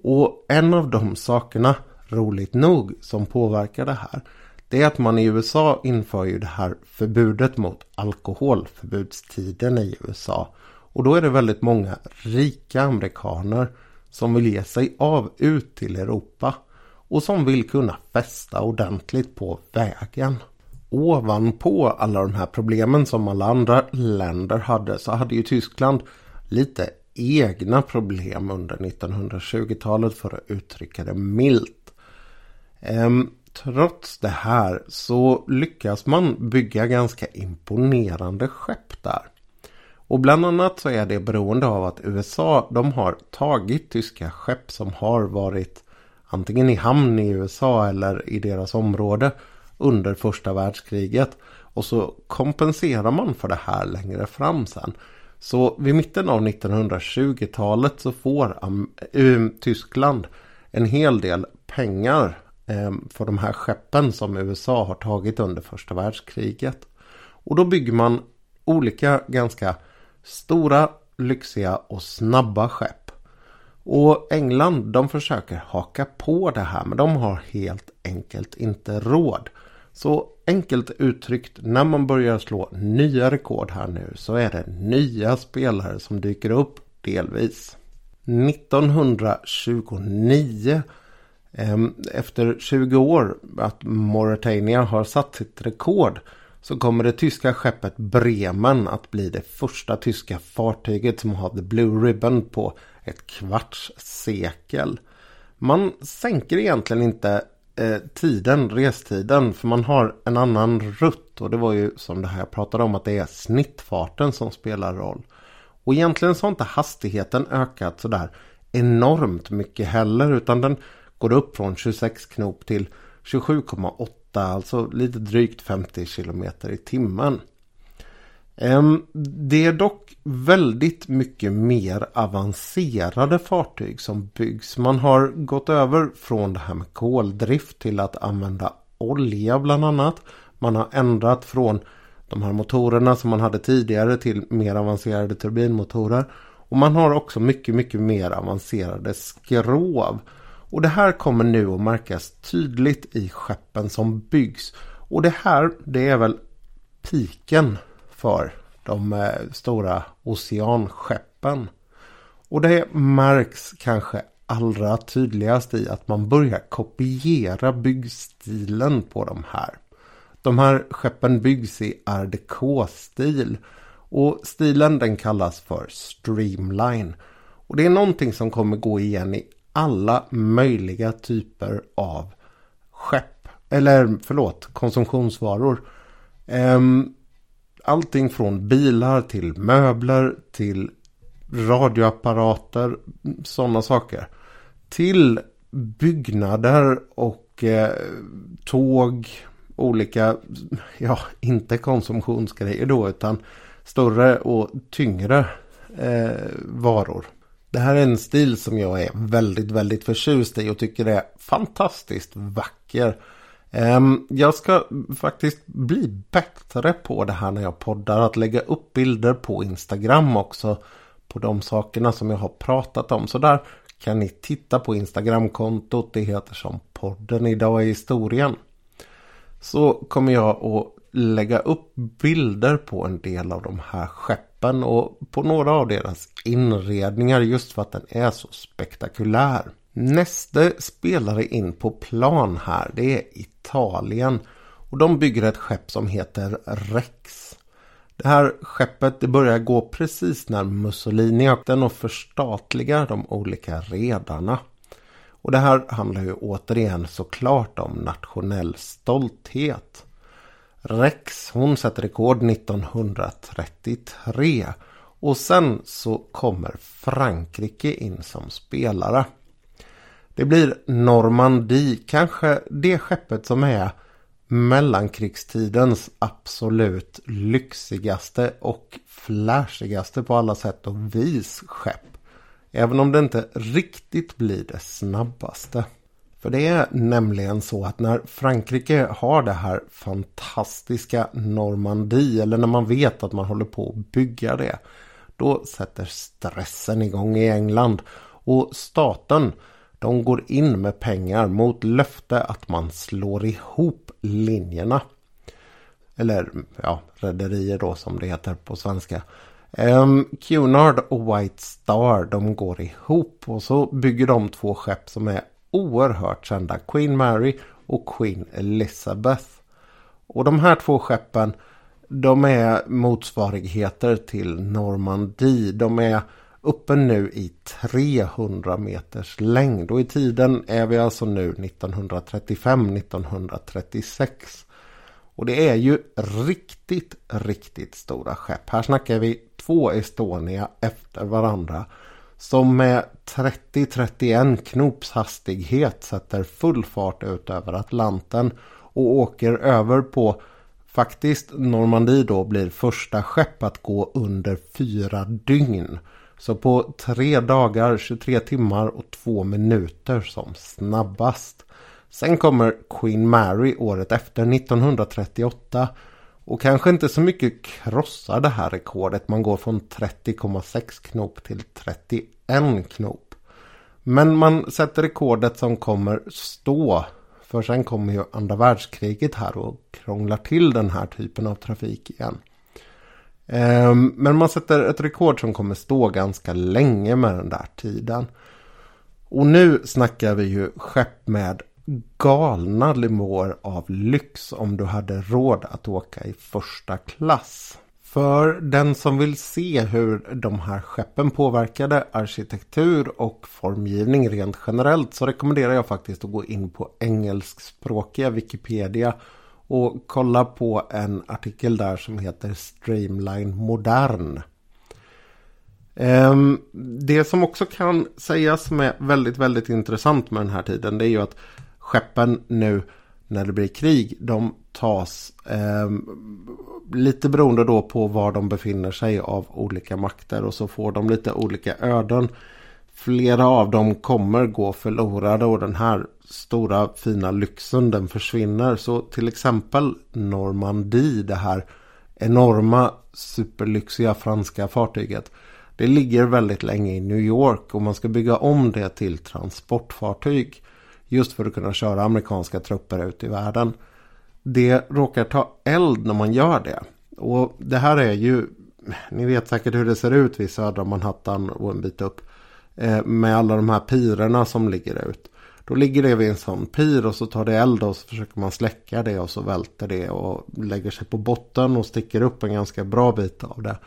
Och en av de sakerna, roligt nog, som påverkar det här. Det är att man i USA inför ju det här förbudet mot alkohol, förbudstiden i USA. Och då är det väldigt många rika amerikaner som vill ge sig av ut till Europa och som vill kunna fästa ordentligt på vägen. Ovanpå alla de här problemen som alla andra länder hade så hade ju Tyskland lite egna problem under 1920-talet för att uttrycka det milt. Ehm, trots det här så lyckas man bygga ganska imponerande skepp där. Och bland annat så är det beroende av att USA de har tagit tyska skepp som har varit antingen i hamn i USA eller i deras område under första världskriget. Och så kompenserar man för det här längre fram sen. Så vid mitten av 1920-talet så får eh, um, Tyskland en hel del pengar ehm, för de här skeppen som USA har tagit under första världskriget. Och då bygger man olika ganska Stora, lyxiga och snabba skepp. Och England de försöker haka på det här men de har helt enkelt inte råd. Så enkelt uttryckt när man börjar slå nya rekord här nu så är det nya spelare som dyker upp delvis. 1929 ehm, efter 20 år att Mauritania har satt sitt rekord så kommer det tyska skeppet Bremen att bli det första tyska fartyget som har The Blue Ribbon på ett kvarts sekel. Man sänker egentligen inte eh, tiden, restiden, för man har en annan rutt. Och det var ju som det här jag pratade om att det är snittfarten som spelar roll. Och egentligen så har inte hastigheten ökat sådär enormt mycket heller utan den går upp från 26 knop till 27,8 alltså lite drygt 50 km i timmen. Det är dock väldigt mycket mer avancerade fartyg som byggs. Man har gått över från det här med koldrift till att använda olja bland annat. Man har ändrat från de här motorerna som man hade tidigare till mer avancerade turbinmotorer. Och man har också mycket, mycket mer avancerade skrov. Och det här kommer nu att märkas tydligt i skeppen som byggs. Och det här det är väl piken för de eh, stora oceanskeppen. Och det märks kanske allra tydligast i att man börjar kopiera byggstilen på de här. De här skeppen byggs i art stil Och stilen den kallas för streamline. Och det är någonting som kommer gå igen i alla möjliga typer av skepp. Eller förlåt, konsumtionsvaror. Ehm, allting från bilar till möbler till radioapparater, sådana saker. Till byggnader och eh, tåg, olika, ja inte konsumtionsgrejer då utan större och tyngre eh, varor. Det här är en stil som jag är väldigt, väldigt förtjust i och tycker är fantastiskt vacker. Ehm, jag ska faktiskt bli bättre på det här när jag poddar. Att lägga upp bilder på Instagram också. På de sakerna som jag har pratat om. Så där kan ni titta på Instagramkontot. Det heter som podden idag i historien. Så kommer jag att lägga upp bilder på en del av de här skeppen. Och på några av deras inredningar just för att den är så spektakulär. Nästa spelare in på plan här det är Italien. Och de bygger ett skepp som heter Rex. Det här skeppet det börjar gå precis när Mussolini och den och förstatligar de olika redarna. Och det här handlar ju återigen såklart om nationell stolthet. Rex hon sätter rekord 1933 och sen så kommer Frankrike in som spelare. Det blir Normandie, kanske det skeppet som är mellankrigstidens absolut lyxigaste och flashigaste på alla sätt och vis skepp. Även om det inte riktigt blir det snabbaste. För det är nämligen så att när Frankrike har det här fantastiska Normandie eller när man vet att man håller på att bygga det. Då sätter stressen igång i England och staten de går in med pengar mot löfte att man slår ihop linjerna. Eller ja, rederier då som det heter på svenska. Um, Cunard och White Star de går ihop och så bygger de två skepp som är oerhört kända. Queen Mary och Queen Elizabeth. Och de här två skeppen de är motsvarigheter till Normandie. De är uppe nu i 300 meters längd. Och i tiden är vi alltså nu 1935-1936. Och det är ju riktigt, riktigt stora skepp. Här snackar vi två Estonia efter varandra. Som med 30-31 knops hastighet sätter full fart ut över Atlanten. Och åker över på faktiskt Normandie då blir första skepp att gå under fyra dygn. Så på tre dagar, 23 timmar och två minuter som snabbast. Sen kommer Queen Mary året efter 1938. Och kanske inte så mycket krossar det här rekordet. Man går från 30,6 knop till 31 knop. Men man sätter rekordet som kommer stå. För sen kommer ju andra världskriget här och krånglar till den här typen av trafik igen. Ehm, men man sätter ett rekord som kommer stå ganska länge med den där tiden. Och nu snackar vi ju skepp med galna limor av lyx om du hade råd att åka i första klass. För den som vill se hur de här skeppen påverkade arkitektur och formgivning rent generellt så rekommenderar jag faktiskt att gå in på engelskspråkiga Wikipedia och kolla på en artikel där som heter Streamline Modern. Ehm, det som också kan sägas som är väldigt, väldigt intressant med den här tiden det är ju att skeppen nu när det blir krig de tas eh, lite beroende då på var de befinner sig av olika makter och så får de lite olika öden. Flera av dem kommer gå förlorade och den här stora fina lyxen den försvinner. Så till exempel Normandie, det här enorma superlyxiga franska fartyget. Det ligger väldigt länge i New York och man ska bygga om det till transportfartyg. Just för att kunna köra amerikanska trupper ut i världen. Det råkar ta eld när man gör det. Och det här är ju, ni vet säkert hur det ser ut vid södra Manhattan och en bit upp. Eh, med alla de här pirerna som ligger ut. Då ligger det vid en sån pir och så tar det eld och så försöker man släcka det och så välter det och lägger sig på botten och sticker upp en ganska bra bit av det.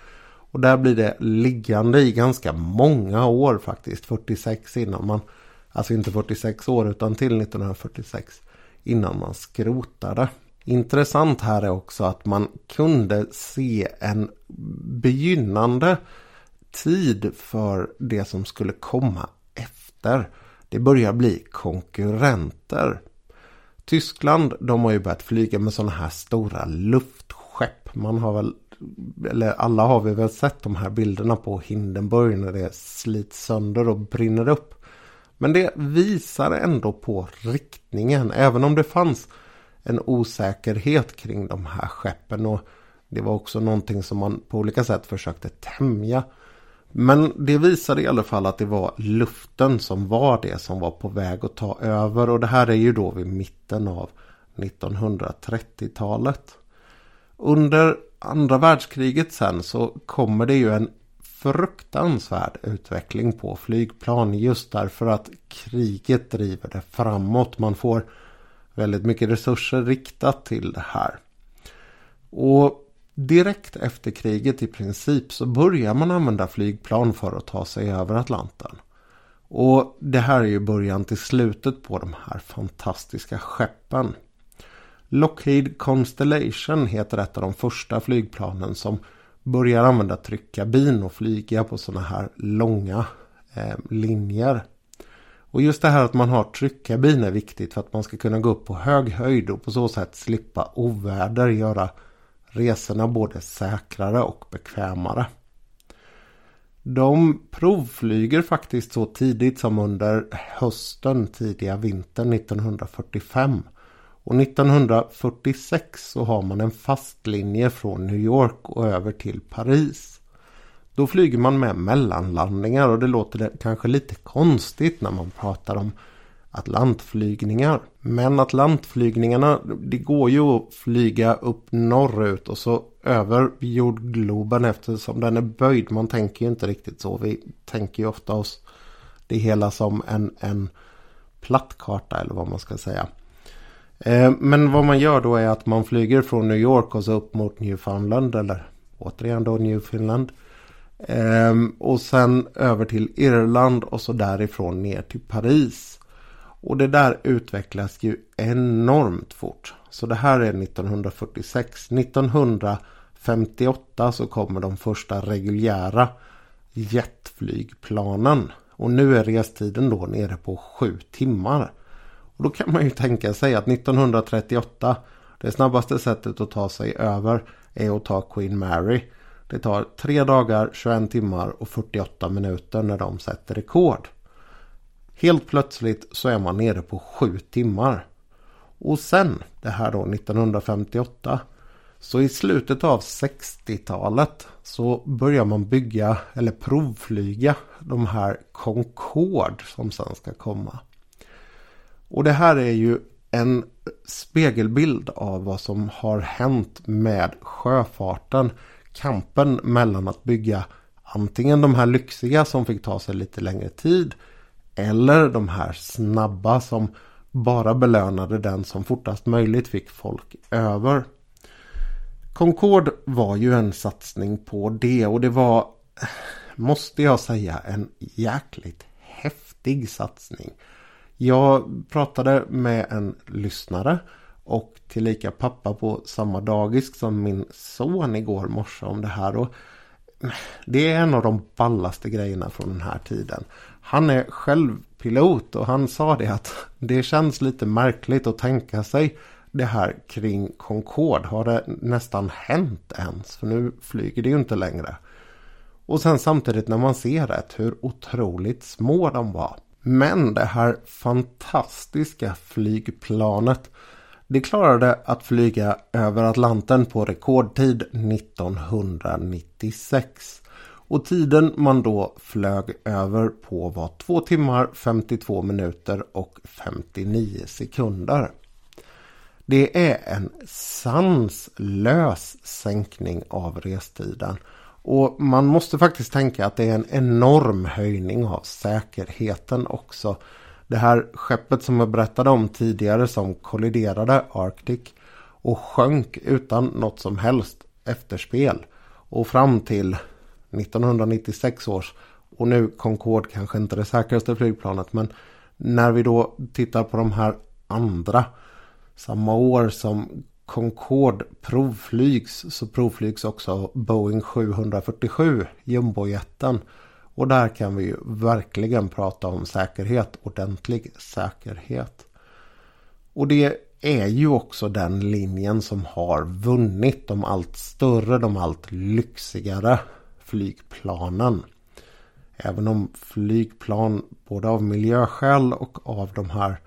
Och där blir det liggande i ganska många år faktiskt. 46 innan man, alltså inte 46 år utan till 1946 innan man skrotade. Intressant här är också att man kunde se en begynnande tid för det som skulle komma efter. Det börjar bli konkurrenter. Tyskland de har ju börjat flyga med sådana här stora luftskepp. Man har väl, eller alla har vi väl sett de här bilderna på Hindenburg när det slits sönder och brinner upp. Men det visar ändå på riktningen även om det fanns en osäkerhet kring de här skeppen. Och det var också någonting som man på olika sätt försökte tämja. Men det visade i alla fall att det var luften som var det som var på väg att ta över. Och det här är ju då vid mitten av 1930-talet. Under andra världskriget sen så kommer det ju en fruktansvärd utveckling på flygplan just därför att kriget driver det framåt. Man får väldigt mycket resurser riktat till det här. Och direkt efter kriget i princip så börjar man använda flygplan för att ta sig över Atlanten. Och det här är ju början till slutet på de här fantastiska skeppen. Lockheed Constellation heter ett av de första flygplanen som börjar använda tryckkabin och flyga på sådana här långa eh, linjer. Och just det här att man har tryckkabin är viktigt för att man ska kunna gå upp på hög höjd och på så sätt slippa oväder göra resorna både säkrare och bekvämare. De provflyger faktiskt så tidigt som under hösten tidiga vintern 1945. Och 1946 så har man en fast linje från New York och över till Paris. Då flyger man med mellanlandningar och det låter kanske lite konstigt när man pratar om Atlantflygningar. Men Atlantflygningarna, det går ju att flyga upp norrut och så över jordgloben eftersom den är böjd. Man tänker ju inte riktigt så. Vi tänker ju ofta oss det hela som en, en plattkarta eller vad man ska säga. Eh, men vad man gör då är att man flyger från New York och så upp mot Newfoundland eller återigen då Newfoundland. Eh, och sen över till Irland och så därifrån ner till Paris. Och det där utvecklas ju enormt fort. Så det här är 1946. 1958 så kommer de första reguljära jetflygplanen. Och nu är restiden då nere på sju timmar. Och då kan man ju tänka sig att 1938 det snabbaste sättet att ta sig över är att ta Queen Mary. Det tar 3 dagar, 21 timmar och 48 minuter när de sätter rekord. Helt plötsligt så är man nere på sju timmar. Och sen, det här då 1958, så i slutet av 60-talet så börjar man bygga eller provflyga de här Concorde som sen ska komma. Och det här är ju en spegelbild av vad som har hänt med sjöfarten. Kampen mellan att bygga antingen de här lyxiga som fick ta sig lite längre tid eller de här snabba som bara belönade den som fortast möjligt fick folk över. Concorde var ju en satsning på det och det var, måste jag säga, en jäkligt häftig satsning. Jag pratade med en lyssnare och tillika pappa på samma dagis som min son igår morse om det här. Och det är en av de ballaste grejerna från den här tiden. Han är själv pilot och han sa det att det känns lite märkligt att tänka sig det här kring Concorde. Har det nästan hänt ens? För nu flyger det ju inte längre. Och sen samtidigt när man ser det hur otroligt små de var. Men det här fantastiska flygplanet det klarade att flyga över Atlanten på rekordtid 1996. Och tiden man då flög över på var 2 timmar 52 minuter och 59 sekunder. Det är en sanslös sänkning av restiden. Och man måste faktiskt tänka att det är en enorm höjning av säkerheten också. Det här skeppet som jag berättade om tidigare som kolliderade Arctic och sjönk utan något som helst efterspel. Och fram till 1996 års och nu Concorde kanske inte det säkraste flygplanet men när vi då tittar på de här andra samma år som Concorde provflygs så provflygs också Boeing 747 jumbojeten. Och där kan vi ju verkligen prata om säkerhet, ordentlig säkerhet. Och det är ju också den linjen som har vunnit de allt större, de allt lyxigare flygplanen. Även om flygplan både av miljöskäl och av de här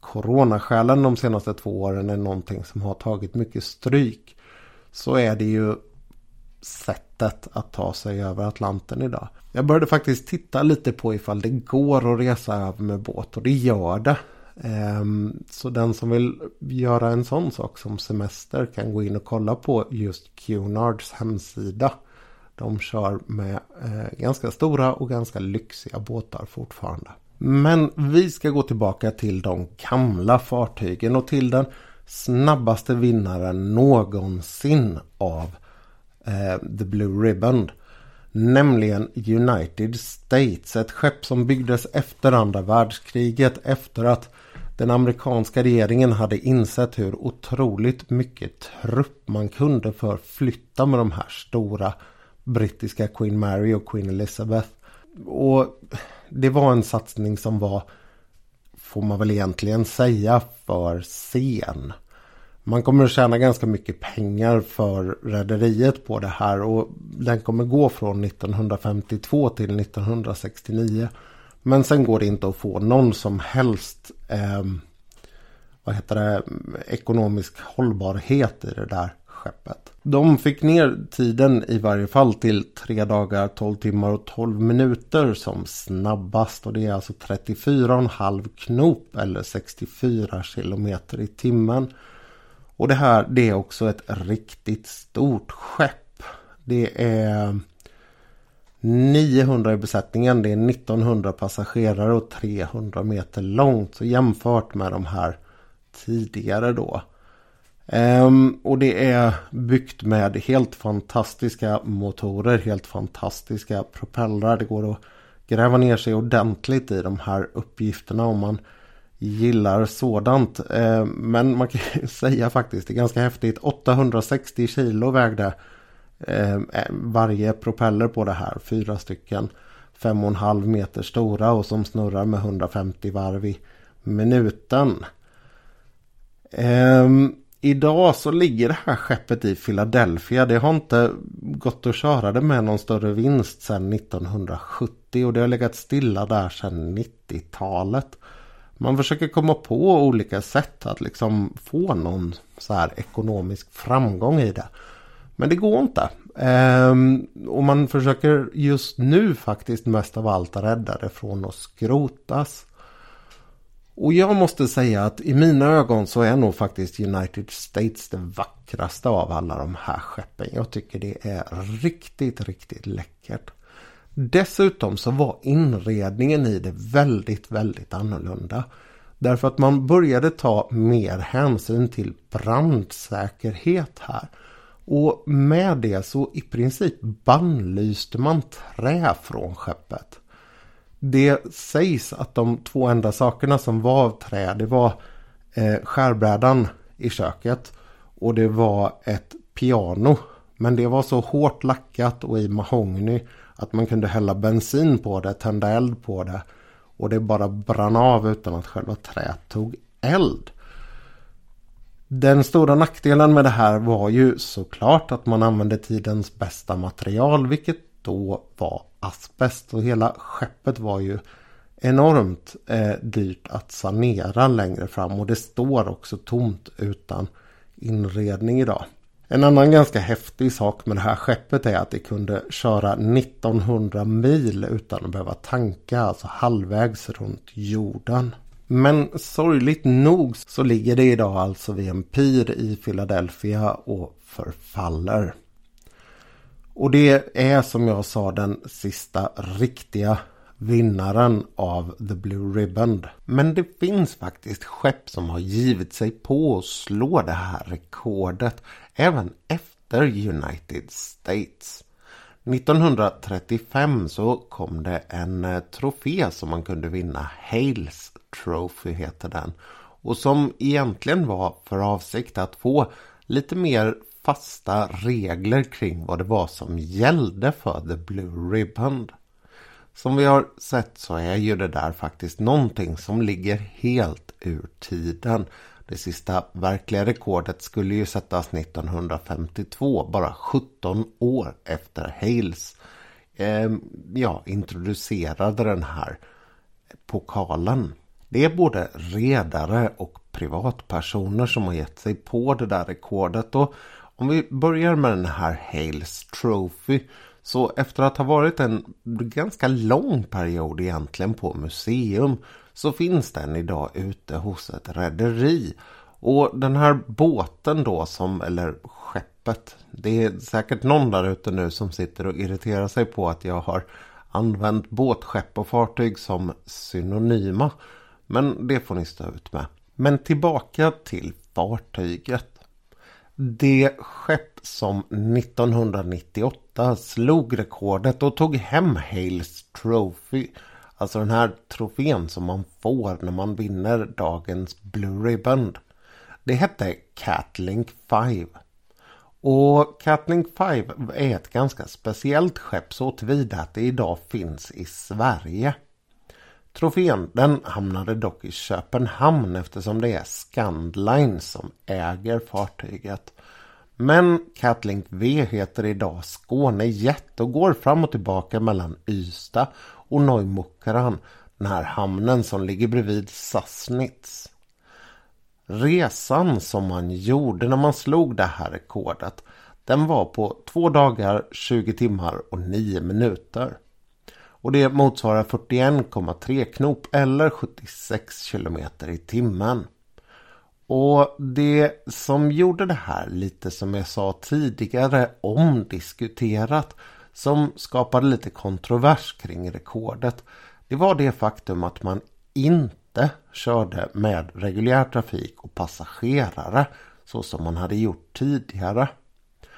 coronaskälen de senaste två åren är någonting som har tagit mycket stryk. Så är det ju sättet att ta sig över Atlanten idag. Jag började faktiskt titta lite på ifall det går att resa över med båt och det gör det. Ehm, så den som vill göra en sån sak som semester kan gå in och kolla på just Cunards hemsida. De kör med eh, ganska stora och ganska lyxiga båtar fortfarande. Men vi ska gå tillbaka till de gamla fartygen och till den snabbaste vinnaren någonsin av eh, The Blue Ribbon. Nämligen United States. Ett skepp som byggdes efter andra världskriget. Efter att den amerikanska regeringen hade insett hur otroligt mycket trupp man kunde förflytta med de här stora brittiska Queen Mary och Queen Elizabeth. Och det var en satsning som var, får man väl egentligen säga, för sen. Man kommer att tjäna ganska mycket pengar för rederiet på det här och den kommer gå från 1952 till 1969. Men sen går det inte att få någon som helst eh, vad heter det, ekonomisk hållbarhet i det där skeppet. De fick ner tiden i varje fall till 3 dagar, 12 timmar och 12 minuter som snabbast. Och det är alltså 34,5 knop eller 64 kilometer i timmen. Och det här det är också ett riktigt stort skepp. Det är 900 i besättningen. Det är 1900 passagerare och 300 meter långt. Så jämfört med de här tidigare då. Um, och det är byggt med helt fantastiska motorer, helt fantastiska propellrar. Det går att gräva ner sig ordentligt i de här uppgifterna om man gillar sådant. Eh, men man kan ju *laughs* säga faktiskt, det är ganska häftigt. 860 kilo vägde eh, varje propeller på det här. Fyra stycken 5,5 meter stora och som snurrar med 150 varv i minuten. Eh, idag så ligger det här skeppet i Philadelphia. Det har inte gått att köra det med någon större vinst sedan 1970 och det har legat stilla där sedan 90-talet. Man försöker komma på olika sätt att liksom få någon så här ekonomisk framgång i det. Men det går inte. Ehm, och man försöker just nu faktiskt mest av allt rädda det från att skrotas. Och jag måste säga att i mina ögon så är nog faktiskt United States det vackraste av alla de här skeppen. Jag tycker det är riktigt, riktigt läckert. Dessutom så var inredningen i det väldigt, väldigt annorlunda. Därför att man började ta mer hänsyn till brandsäkerhet här. Och med det så i princip bannlyste man trä från skeppet. Det sägs att de två enda sakerna som var av trä det var eh, skärbrädan i köket och det var ett piano. Men det var så hårt lackat och i mahogny att man kunde hälla bensin på det, tända eld på det och det bara brann av utan att själva träet tog eld. Den stora nackdelen med det här var ju såklart att man använde tidens bästa material vilket då var asbest och hela skeppet var ju enormt eh, dyrt att sanera längre fram och det står också tomt utan inredning idag. En annan ganska häftig sak med det här skeppet är att det kunde köra 1900 mil utan att behöva tanka, alltså halvvägs runt jorden. Men sorgligt nog så ligger det idag alltså vid en pir i Philadelphia och förfaller. Och det är som jag sa den sista riktiga vinnaren av The Blue Ribbon. Men det finns faktiskt skepp som har givit sig på att slå det här rekordet även efter United States. 1935 så kom det en eh, trofé som man kunde vinna. Hales Trophy heter den. och som egentligen var för avsikt att få lite mer fasta regler kring vad det var som gällde för The Blue Ribbon. Som vi har sett så är ju det där faktiskt någonting som ligger helt ur tiden. Det sista verkliga rekordet skulle ju sättas 1952, bara 17 år efter Hales eh, ja, introducerade den här pokalen. Det är både redare och privatpersoner som har gett sig på det där rekordet. Och om vi börjar med den här Hales Trophy så efter att ha varit en ganska lång period egentligen på museum så finns den idag ute hos ett rederi. Och den här båten då som, eller skeppet, det är säkert någon där ute nu som sitter och irriterar sig på att jag har använt båtskepp och fartyg som synonyma. Men det får ni stå ut med. Men tillbaka till fartyget. Det skepp som 1998 slog rekordet och tog hem Hales Trophy. Alltså den här trofén som man får när man vinner dagens Blue Ribbon. Det hette Catlink 5. Och Catlink 5 är ett ganska speciellt skepp så tillvida att det idag finns i Sverige. Trofén den hamnade dock i Köpenhamn eftersom det är Scandline som äger fartyget. Men Catlink V heter idag Skåne Jet och går fram och tillbaka mellan Ystad och Neumukran, den här hamnen som ligger bredvid Sassnitz. Resan som man gjorde när man slog det här rekordet den var på två dagar, 20 timmar och 9 minuter. Och det motsvarar 41,3 knop eller 76 kilometer i timmen. Och det som gjorde det här lite som jag sa tidigare omdiskuterat som skapade lite kontrovers kring rekordet. Det var det faktum att man inte körde med reguljär trafik och passagerare så som man hade gjort tidigare.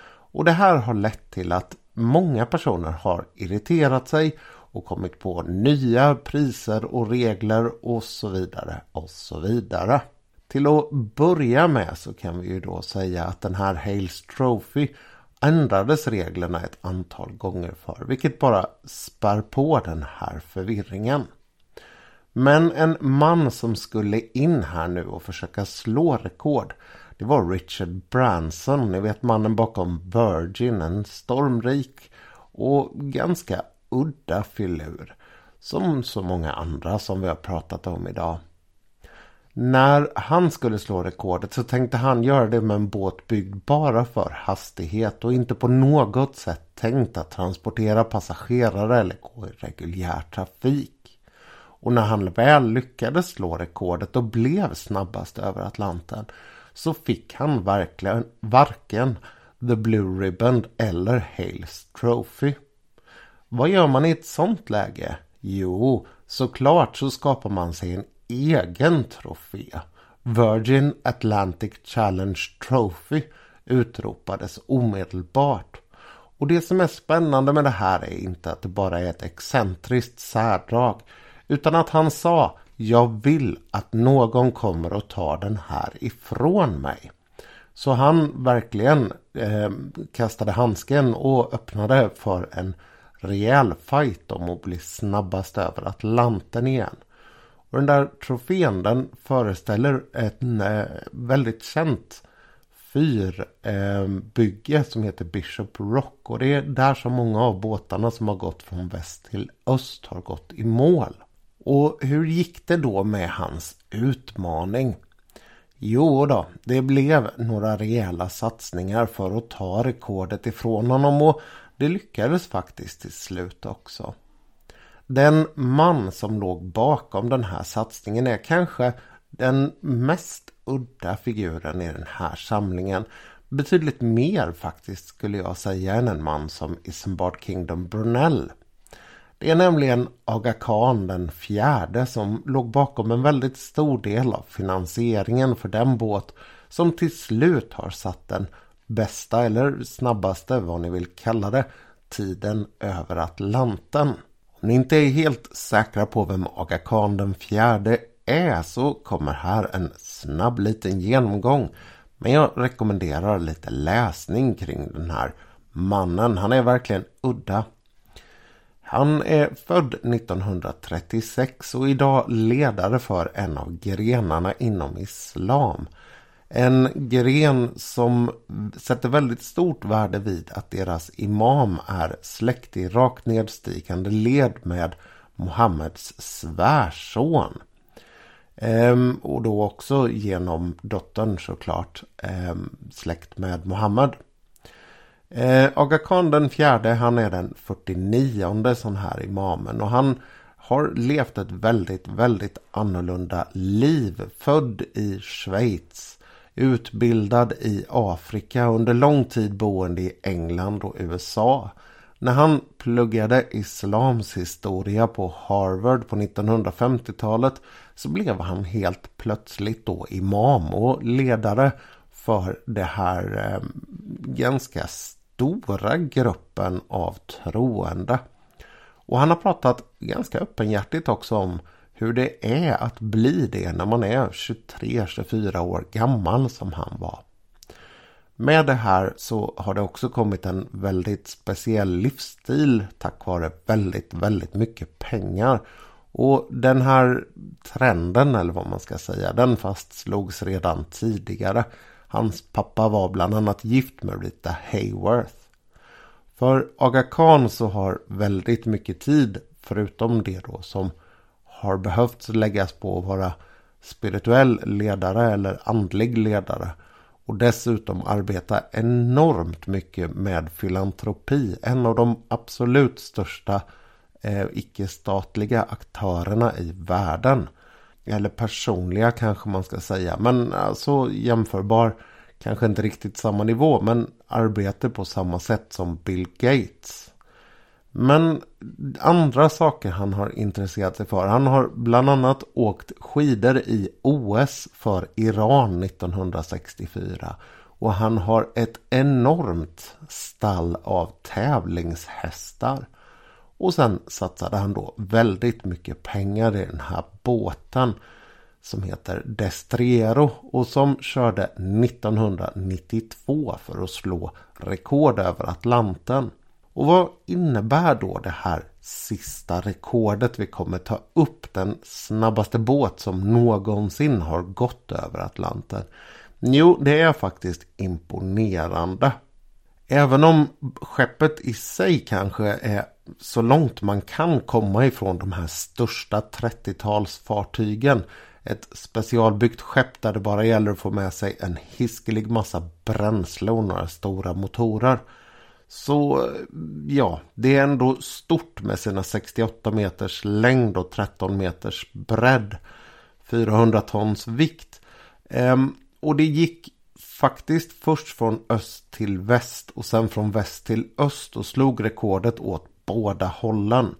Och det här har lett till att många personer har irriterat sig och kommit på nya priser och regler och så vidare och så vidare. Till att börja med så kan vi ju då säga att den här Hales Trophy ändrades reglerna ett antal gånger för vilket bara spär på den här förvirringen. Men en man som skulle in här nu och försöka slå rekord det var Richard Branson, ni vet mannen bakom Virgin, en stormrik och ganska udda filur. Som så många andra som vi har pratat om idag. När han skulle slå rekordet så tänkte han göra det med en båt byggd bara för hastighet och inte på något sätt tänkt att transportera passagerare eller gå i reguljär trafik. Och när han väl lyckades slå rekordet och blev snabbast över Atlanten så fick han verkligen varken The Blue Ribbon eller Hales Trophy. Vad gör man i ett sånt läge? Jo, såklart så skapar man sig en egen trofé. Virgin Atlantic Challenge Trophy utropades omedelbart. Och det som är spännande med det här är inte att det bara är ett excentriskt särdrag utan att han sa jag vill att någon kommer och tar den här ifrån mig. Så han verkligen eh, kastade handsken och öppnade för en rejäl fight om att bli snabbast över Atlanten igen. Och den där trofén den föreställer ett eh, väldigt känt fyrbygge eh, som heter Bishop Rock. Och det är där som många av båtarna som har gått från väst till öst har gått i mål. Och hur gick det då med hans utmaning? Jo då, det blev några rejäla satsningar för att ta rekordet ifrån honom och det lyckades faktiskt till slut också. Den man som låg bakom den här satsningen är kanske den mest udda figuren i den här samlingen. Betydligt mer faktiskt skulle jag säga än en man som Isambard Kingdom Brunell. Det är nämligen Aga Khan den fjärde som låg bakom en väldigt stor del av finansieringen för den båt som till slut har satt den bästa eller snabbaste, vad ni vill kalla det, tiden över Atlanten. Om ni inte är helt säkra på vem Aga Khan den fjärde är så kommer här en snabb liten genomgång. Men jag rekommenderar lite läsning kring den här mannen. Han är verkligen udda. Han är född 1936 och idag ledare för en av grenarna inom islam. En gren som sätter väldigt stort värde vid att deras imam är släkt i rakt nedstigande led med Mohammeds svärson. Ehm, och då också genom dottern såklart ehm, släkt med Mohammed. Ehm, Aga Khan den fjärde, han är den 49 sån här imamen och han har levt ett väldigt, väldigt annorlunda liv. Född i Schweiz, utbildad i Afrika, under lång tid boende i England och USA. När han pluggade islams historia på Harvard på 1950-talet så blev han helt plötsligt då imam och ledare för det här eh, ganska stora gruppen av troende. Och han har pratat ganska öppenhjärtigt också om hur det är att bli det när man är 23-24 år gammal som han var. Med det här så har det också kommit en väldigt speciell livsstil tack vare väldigt, väldigt mycket pengar. Och den här trenden eller vad man ska säga, den fastslogs redan tidigare. Hans pappa var bland annat gift med Rita Hayworth. För Aga Khan så har väldigt mycket tid, förutom det då som har behövt läggas på att vara spirituell ledare eller andlig ledare. Och dessutom arbeta enormt mycket med filantropi. En av de absolut största eh, icke-statliga aktörerna i världen. Eller personliga kanske man ska säga. Men alltså jämförbar. Kanske inte riktigt samma nivå. Men arbete på samma sätt som Bill Gates. Men andra saker han har intresserat sig för. Han har bland annat åkt skidor i OS för Iran 1964. Och han har ett enormt stall av tävlingshästar. Och sen satsade han då väldigt mycket pengar i den här båten som heter Destriero och som körde 1992 för att slå rekord över Atlanten. Och vad innebär då det här sista rekordet vi kommer ta upp? Den snabbaste båt som någonsin har gått över Atlanten. Jo, det är faktiskt imponerande. Även om skeppet i sig kanske är så långt man kan komma ifrån de här största 30-talsfartygen. Ett specialbyggt skepp där det bara gäller att få med sig en hiskelig massa bränsle och några stora motorer. Så ja, det är ändå stort med sina 68 meters längd och 13 meters bredd. 400 tons vikt. Ehm, och det gick faktiskt först från öst till väst och sen från väst till öst och slog rekordet åt båda hållen.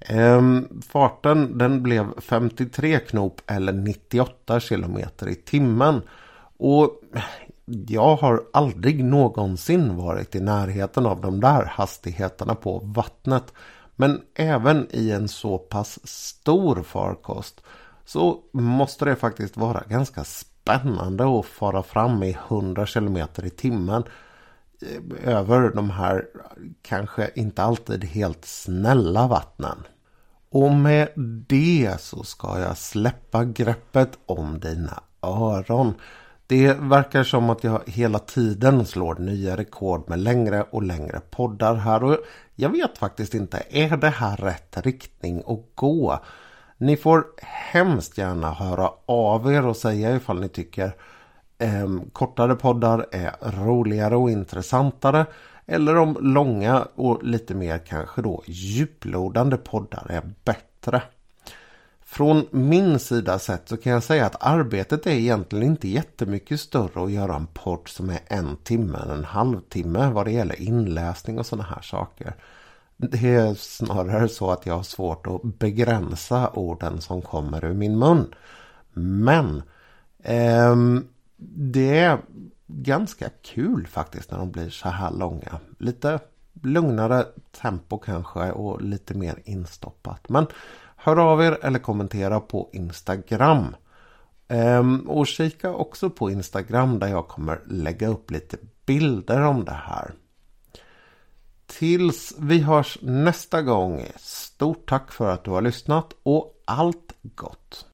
Ehm, farten den blev 53 knop eller 98 kilometer i timmen. Och jag har aldrig någonsin varit i närheten av de där hastigheterna på vattnet. Men även i en så pass stor farkost så måste det faktiskt vara ganska spännande att fara fram i 100 km i timmen eh, över de här kanske inte alltid helt snälla vattnen. Och med det så ska jag släppa greppet om dina öron. Det verkar som att jag hela tiden slår nya rekord med längre och längre poddar här. Och jag vet faktiskt inte, är det här rätt riktning att gå? Ni får hemskt gärna höra av er och säga ifall ni tycker eh, kortare poddar är roligare och intressantare. Eller om långa och lite mer kanske då djuplodande poddar är bättre. Från min sida sett så kan jag säga att arbetet är egentligen inte jättemycket större att göra en podd som är en timme än en halvtimme vad det gäller inläsning och sådana här saker. Det är snarare så att jag har svårt att begränsa orden som kommer ur min mun. Men eh, det är ganska kul faktiskt när de blir så här långa. Lite lugnare tempo kanske och lite mer instoppat. Men Hör av er eller kommentera på Instagram. Ehm, och kika också på Instagram där jag kommer lägga upp lite bilder om det här. Tills vi hörs nästa gång. Stort tack för att du har lyssnat och allt gott.